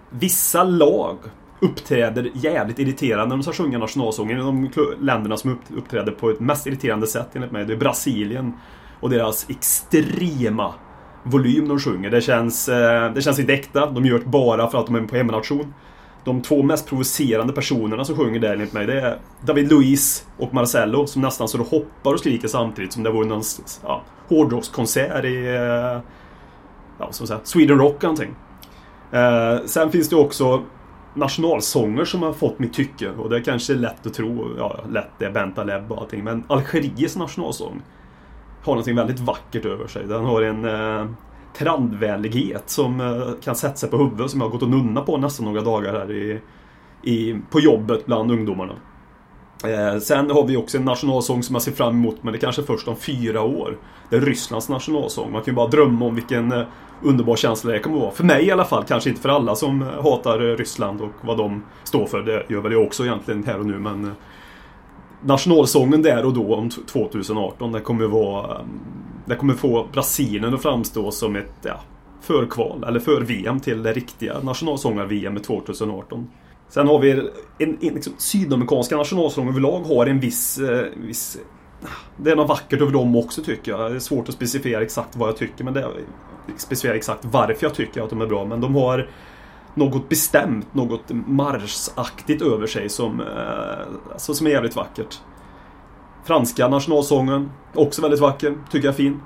Vissa lag uppträder jävligt irriterande när de ska sjunga nationalsången. De länderna som uppträder på ett mest irriterande sätt enligt mig, det är Brasilien. Och deras extrema volym de sjunger. Det känns, eh, det känns inte äkta. De gör det bara för att de är på hemmanation. De två mest provocerande personerna som sjunger där enligt mig, det är David Luiz och Marcello som nästan så de hoppar och skriker samtidigt som det vore någon ja, hårdrockskonsert i eh, ja, som sagt, Sweden Rock någonting. Eh, sen finns det också nationalsånger som har fått mitt tycke och det är kanske lätt att tro, ja lätt det är Bentaleb och allting, men Algeriets nationalsång har någonting väldigt vackert över sig. Den har en eh, trandvänlighet som eh, kan sätta sig på huvudet som jag har gått och nunna på nästan några dagar här i, i, på jobbet bland ungdomarna. Eh, sen har vi också en nationalsång som jag ser fram emot men det är kanske först om fyra år. Det är Rysslands nationalsång. Man kan ju bara drömma om vilken eh, underbar känsla det kommer att vara. För mig i alla fall, kanske inte för alla som eh, hatar eh, Ryssland och vad de står för. Det gör väl jag också egentligen här och nu men eh, nationalsången där och då om 2018, det kommer vara... Det kommer få Brasilien att framstå som ett ja, förkval, eller för-VM till det riktiga nationalsångar-VM 2018. Sen har vi en, en liksom, sydamerikanska nationalsånger överlag har en viss, eh, viss... Det är något vackert över dem också tycker jag. Det är svårt att specificera exakt vad jag tycker, men det är, specificera exakt varför jag tycker att de är bra. Men de har något bestämt, något marschaktigt över sig som, eh, alltså, som är jävligt vackert. Franska nationalsången, också väldigt vacker, tycker jag är fin.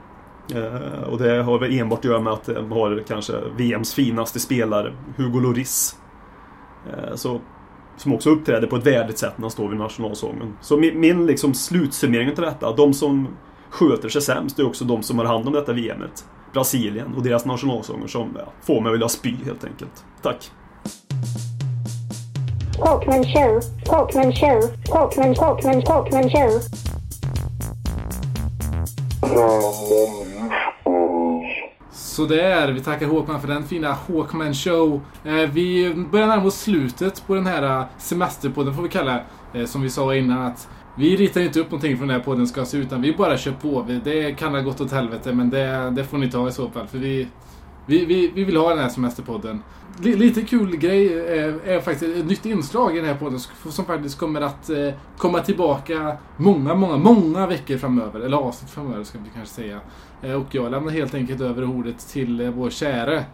Eh, och det har väl enbart att göra med att de har kanske VMs finaste spelare, Hugo Lloris. Eh, så, som också uppträder på ett värdigt sätt när han står vid nationalsången. Så min, min liksom slutsummering till detta, de som sköter sig sämst är också de som har hand om detta VMet. Brasilien och deras nationalsånger som ja, får mig att vilja spy helt enkelt. Tack! Talkman show, Talkman show, Talkman, Talkman, Talkman show. Sådär, vi tackar Håkman för den fina Håkman show. Eh, vi börjar närma oss slutet på den här eh, semesterpodden får vi kalla det. Eh, som vi sa innan att vi ritar inte upp någonting från den här podden ska se utan vi bara kör på. Det kan ha gått åt helvete men det, det får ni ta i så fall för vi, vi, vi, vi vill ha den här semesterpodden. Lite kul grej är, är faktiskt ett nytt inslag i den här podden som faktiskt kommer att eh, komma tillbaka många, många, många veckor framöver. Eller avsnitt framöver ska vi kanske säga. Eh, Och jag lämnar helt enkelt över ordet till eh, vår käre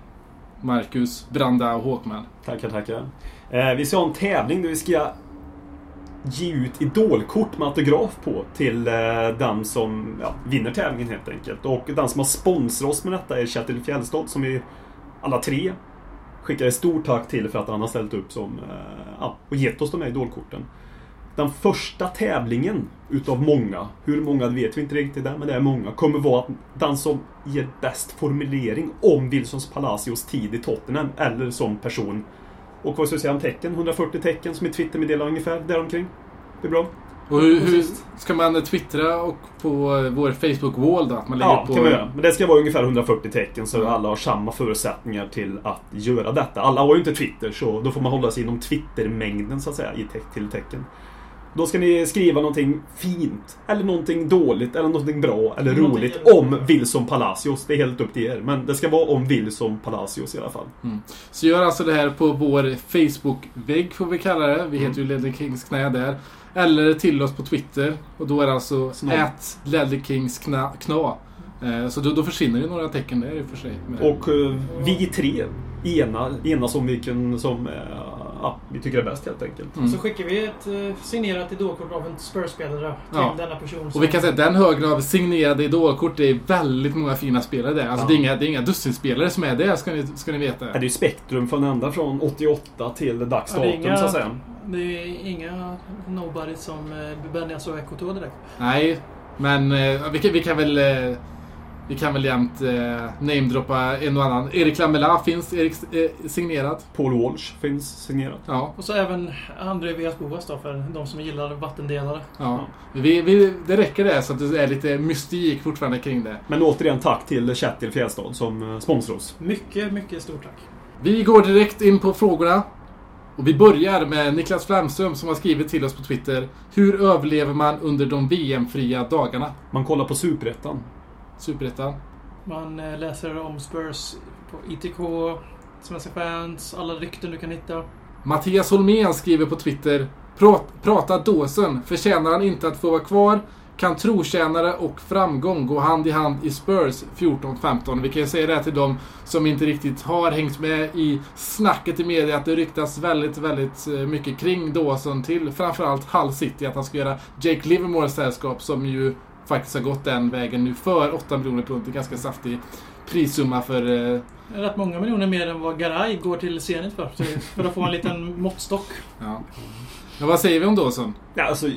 Marcus Branda och Håkman. Tackar, tackar. Eh, vi ska ha en tävling där vi ska ge ut idolkort med autograf på till eh, den som ja, vinner tävlingen helt enkelt. Och den som har sponsrat oss med detta är Kjetil Fjällstad som vi alla tre skickar ett stort tack till för att han har ställt upp som, eh, ja, och gett oss de här idolkorten. Den första tävlingen utav många, hur många vet vi inte riktigt där, men det är många, kommer vara den som ger bäst formulering om Wilsons Palacios tid i Tottenham eller som person. Och vad ska jag säga om tecken? 140 tecken som ett Twittermeddelande ungefär, däromkring. Det är bra. Och hur, hur ska man twittra och på vår Facebook-wall då? Att man lägger Ja, på... kan man göra. Men det ska vara ungefär 140 tecken så Mm. alla har samma förutsättningar till att göra detta. Alla har ju inte Twitter så då får man hålla sig inom Twittermängden så att säga i te- till tecken. Då ska ni skriva någonting fint, eller någonting dåligt, eller någonting bra, eller Någonting roligt om Wilson Palacios. Det är helt upp till er. Men det ska vara om Wilson Palacios i alla fall. Så gör alltså det här på vår Facebook-vägg får vi kalla det. Vi Mm. heter ju Ledley Kings knä där. Eller till oss på Twitter. Och då är det alltså at Ledley Kings kna. kna. Eh, Så då, då försvinner det några tecken där i och för sig. Och eh, vi tre ena, enas om vilken som... eh, ja, vi tycker är bäst helt enkelt. Mm. Så skickar vi ett eh, signerat idolkort av en Spurs-spelare till Ja. denna person. Och vi kan säga att den högen av signerade idolkort, det är väldigt många fina spelare där. Alltså Ja. det, är inga, det är inga dussinspelare som är det, ska ni, ska ni veta. Ja, Det är ju spektrum från ända från 88 till dags Ja, det datum inga- så att säga. Det är inga nobody som eh, Benjas och Ekoto direkt. Nej, men eh, vi, kan, vi kan väl... Vi kan väl jämt eh, namedroppa en och annan. Erik Lamela finns Erik, eh, signerad. Paul Walsh finns signerat. Ja, Och så även André Vias Boas då, för de som gillar vattendelare. ja. Vi, vi, det räcker det så att det är lite mystik fortfarande kring det. Men återigen tack till Kjetil Fjällstad som eh, sponsrar oss. Mycket, mycket stort tack. Vi går direkt in på frågorna. Och vi börjar med Niklas Flamström som har skrivit till oss på Twitter. Hur överlever man under de VM-fria dagarna? Man kollar på Superettan. Superettan. Man eh, läser om Spurs på ITK, Svenska fans, alla rykten du kan hitta. Mattias Holmén skriver på Twitter. "Prat- Prata Dawson. Förtjänar han inte att få vara kvar? Kan trotjänare och framgång gå hand i hand i Spurs 14-15? Vi kan ju säga det här till dem som inte riktigt har hängt med i snacket i media att det ryktas väldigt, väldigt eh, mycket kring Dawson till framförallt Hull City. Att han ska göra Jake Livermore sällskap som ju faktiskt har gått den vägen nu för 8 miljoner pund. En ganska saftig prissumma för eh, Det är rätt många miljoner mer än vad Garay går till Zenit för. För att få en liten måttstock. Ja. Men vad säger vi om Dawson? Ja, alltså,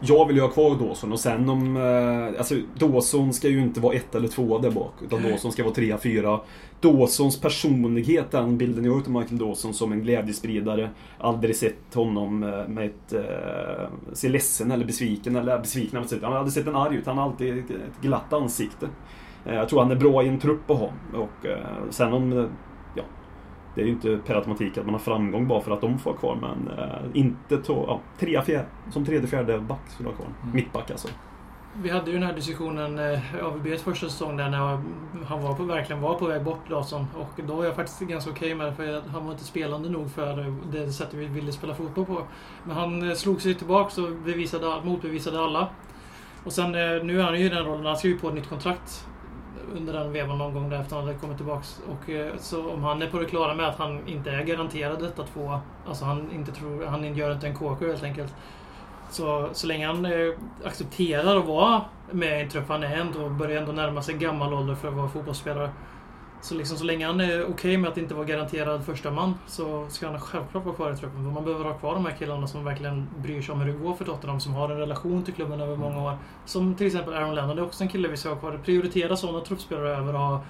jag vill ju ha kvar Dawson och sen om... Eh, alltså, Dawson ska ju inte vara ett eller två där bak. Utan Dawson ska vara trea, fyra. Dawsons personlighet, den bilden jag har utav Michael Dawson som en glädjespridare. Aldrig sett honom eh, med ett... Eh, se ledsen eller besviken eller besviken. Han har aldrig sett en arg ut. Han har alltid ett, ett glatt ansikte. Eh, jag tror han är bra i en trupp att ha. Och eh, sen om... det är ju inte per automatik att man har framgång bara för att de får vara kvar, men eh, inte to, ja, trea, fjär, som tredje, fjärde back skulle ha kvar. Mm. Mittback alltså. Vi hade ju den här diskussionen eh, AVBs första säsong där när han var på, verkligen var på väg bort Dawson. Och då var jag faktiskt ganska okej med det för han var inte spelande nog för det sättet vi ville spela fotboll på. Men han eh, slog sig tillbaks och bevisade, motbevisade alla. Och sen eh, nu är han ju i den rollen, han skrev ju på ett nytt kontrakt under den vevan någon gång där efter han hade kommit tillbaks. Och, eh, så om han är på det klara med att han inte är garanterad detta två, alltså han inte tror, han gör inte en KK helt enkelt. Så, så länge han eh, accepterar att vara med i en trupp, han är ändå, börjar ändå närma sig gammal ålder för att vara fotbollsspelare. Så, liksom, så länge han är okej med att inte vara garanterad första man så ska han självklart vara kvar i truppen. För man behöver ha kvar de här killarna som verkligen bryr sig om hur det går för Tottenham, som har en relation till klubben över många år. Som till exempel Aaron Lennon, det är också en kille vi ska ha kvar. Prioritera sådana truppspelare över att ha,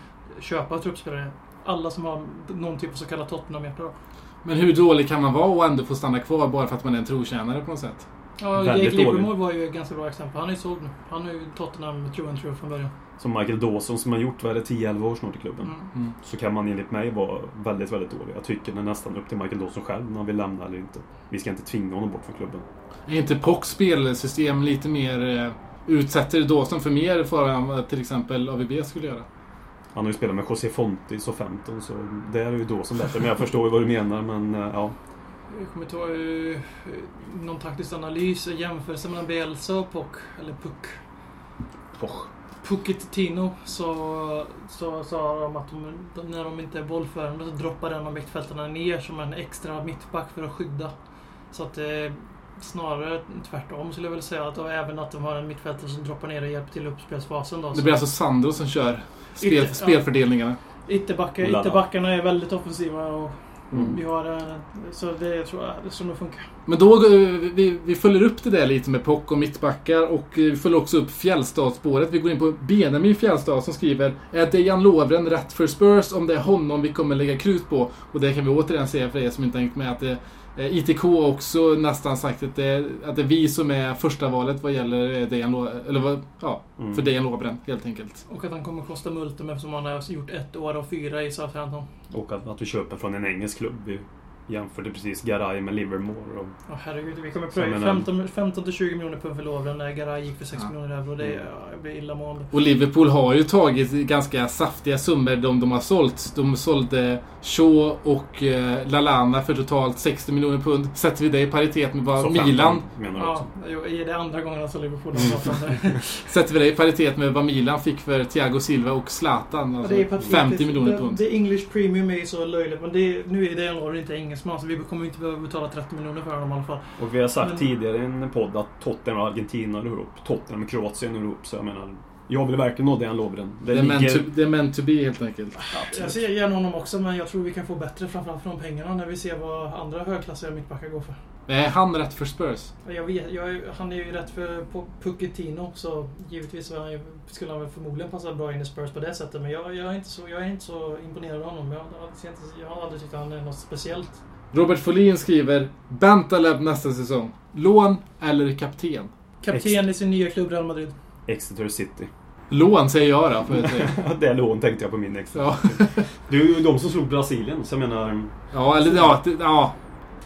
köpa truppspelare. Alla som har någon typ av så kallat Tottenham-hjärta. Men hur dålig kan man vara och ändå få stanna kvar bara för att man är en trotjänare på något sätt? Ja, Jake. Livermore var ju ett ganska bra exempel. Han är ju såld nu. Han är ju Tottenham true and true från början. Som Michael Dawson som har gjort, vad är det, 10-11 år snart i klubben. Mm. Så kan man enligt mig vara väldigt, väldigt dålig. Jag tycker det är nästan upp till Michael Dawson själv när han vill lämna eller inte. Vi ska inte tvinga honom bort från klubben. Är inte Pocks spelsystem lite mer... Eh, utsätter Dawson för mer fara än vad till exempel AVB skulle göra? Han har ju spelat med José Fontis och 15 så där är ju Dawson bättre. Men jag förstår ju vad du menar men eh, ja. Jag kommer ta uh, någon taktisk analys, jämförelse mellan Bielsa och Puck, eller Puck. Och, Puckettino så, så sa de att de, när de inte är bollförande så droppar en av mittfältarna ner som en extra mittback för att skydda. Så att det snarare tvärtom skulle jag väl säga. Att, och även att de har en mittfältare som droppar ner och hjälper till i uppspelsfasen. Då, Det så- blir alltså Sandro som kör spel, Inte- ja. spelfördelningarna. Ytterbackarna är väldigt offensiva och Mm. vi har... eh, Så det tror jag det det funkar. Men då, eh, vi, vi följer upp det där lite med Pock och mittbackar och eh, vi följer också upp Fjällstad-spåret. Vi går in på Benjamin Fjällstad som skriver Är Dejan Lovren rätt för Spurs om det är honom vi kommer lägga krut på? Och det kan vi återigen säga för er som inte hängt med att det, ITK har också nästan sagt att det, att det är vi som är första valet vad gäller eh, Dejan Lo- eller vad, ja, Mm. för Dejan Lovren helt enkelt. Och att han kommer kosta multum eftersom han har gjort ett år och fyra i Southampton. och att, att du köper från en engelsk klubb. Jämförde precis Garay med Livermore. Och, Åh herregud, vi kommer pröva menar- 15, 15 till 20 miljoner pund för Lovren när Garay gick för 6 Ja. miljoner euro. Det är, Mm. ja, jag blir illamående. Och Liverpool har ju tagit ganska saftiga summor de, de har sålt. De sålde Shaw och eh, Lalana för totalt 60 miljoner pund. Sätter vi det i paritet med vad så 15 Milan menar du Ja, också. jo, är det andra gången alltså Liverpool har det. Sätter vi det i paritet med vad Milan fick för Thiago Silva och Zlatan. Alltså Det är patetiskt. 50 miljoner Det- pund. Det English Premium är ju så löjligt, men det, nu är det en år inte engelsk engelsman. Så vi kommer inte behöva betala 30 miljoner för honom i alla fall. Och vi har sagt Men- tidigare i en podd att Tottenham och Argentina hör ihop. Tottenham och Kroatien hör ihop. Så jag menar, jag vill verkligen nå den lovren. Det, Det ligger... to, det är meant to be helt enkelt. Jag ser gärna honom också, men jag tror vi kan få bättre framförallt för de pengarna när vi ser vad andra högklassiga mittbackar går för. Är han rätt för Spurs? Jag vet, jag, är- han är ju rätt för på Pucchettino, så givetvis han, skulle han väl förmodligen passa bra in i Spurs på det sättet. Men jag, jag, är, inte så, jag är inte så imponerad av honom. Jag, har- ser inte, jag har aldrig tyckt att han är något speciellt. Robert Folin skriver Bentaleb nästa säsong. Lån eller kapten? Kapten i sin nya klubb Real Madrid. Exeter City. Lån säger jag då. För att det är lån tänkte jag på min Exeter. Ja. Det är ju de som slog Brasilien, så jag menar... ja, eller ja, det, ja.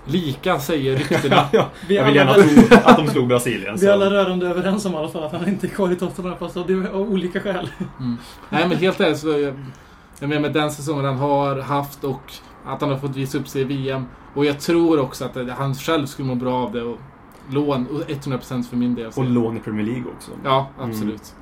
Lika säger ryktena. ja, Vi jag vill alla- gärna tro att de slog Brasilien. Vi är alla rörande överens om i alla fall att han inte är kvar i Tottenham fast av, det- av olika skäl. Nej men helt ärligt så... Jag, jag menar med den säsongen han har haft och att han har fått visa upp sig i VM. Och jag tror också att det- han själv skulle må bra av det. Och lån, och 100% för min del. Och lån i Premier League också. Ja, absolut.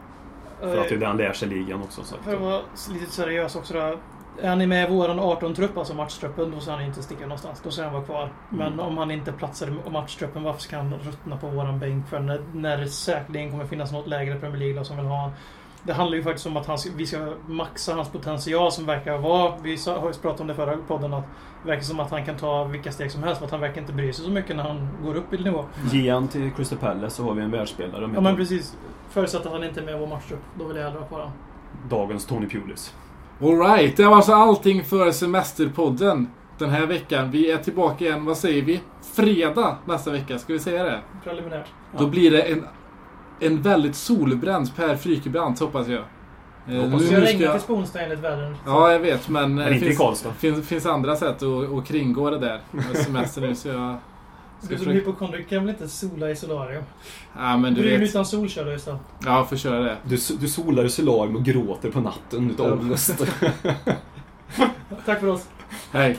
För att det är det han lär sig i ligan också. Så. För att vara lite seriös också då. Är han med i våran 18-trupp, alltså matchtruppen, då ska han inte sticka någonstans. Då ska han vara kvar. Men Mm. om han inte platsar i matchtruppen, varför ska han ruttna på våran bänk? För när, när det säkerligen kommer finnas något lägre Premier League som vill ha honom. Det handlar ju faktiskt om att han, vi ska maxa hans potential som verkar vara... Vi har ju pratat om det förra podden att det verkar som att han kan ta vilka steg som helst för att han verkar inte bry sig så mycket när han går upp i nivå. Ge han till Crystal Palace så har vi en världsspelare. Ja men precis. Förutsatt att han inte är med i vår matchtrupp. Då vill jag hellre ha kvar. Dagens Tony Pulis. Alright, det var alltså allting för Semesterpodden den här veckan. Vi är tillbaka igen, vad säger vi? Fredag nästa vecka, ska vi säga det? Preliminärt. Då blir det en, en väldigt solbränd Per Frykebrant, hoppas jag. Eh, Hoppas Så nu jag regnar jag- till på onsdag enligt vädren. Ja, jag vet, men, Men det i finns, finns, finns andra sätt att, att kringgå det där. semester nu, så jag... Ska Du som försöka... hypokondriker kan väl inte sola i solarium? Ja, men du Brun vet. utan sol kör du istället. Ja, får köra det. Du, du solar i solarium och gråter på natten utav ångest. Tack för oss. Hej.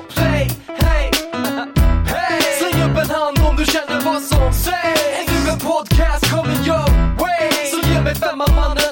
du känner vad som sägs. Är nu en podcast coming your way. Så ge mig femman mannen.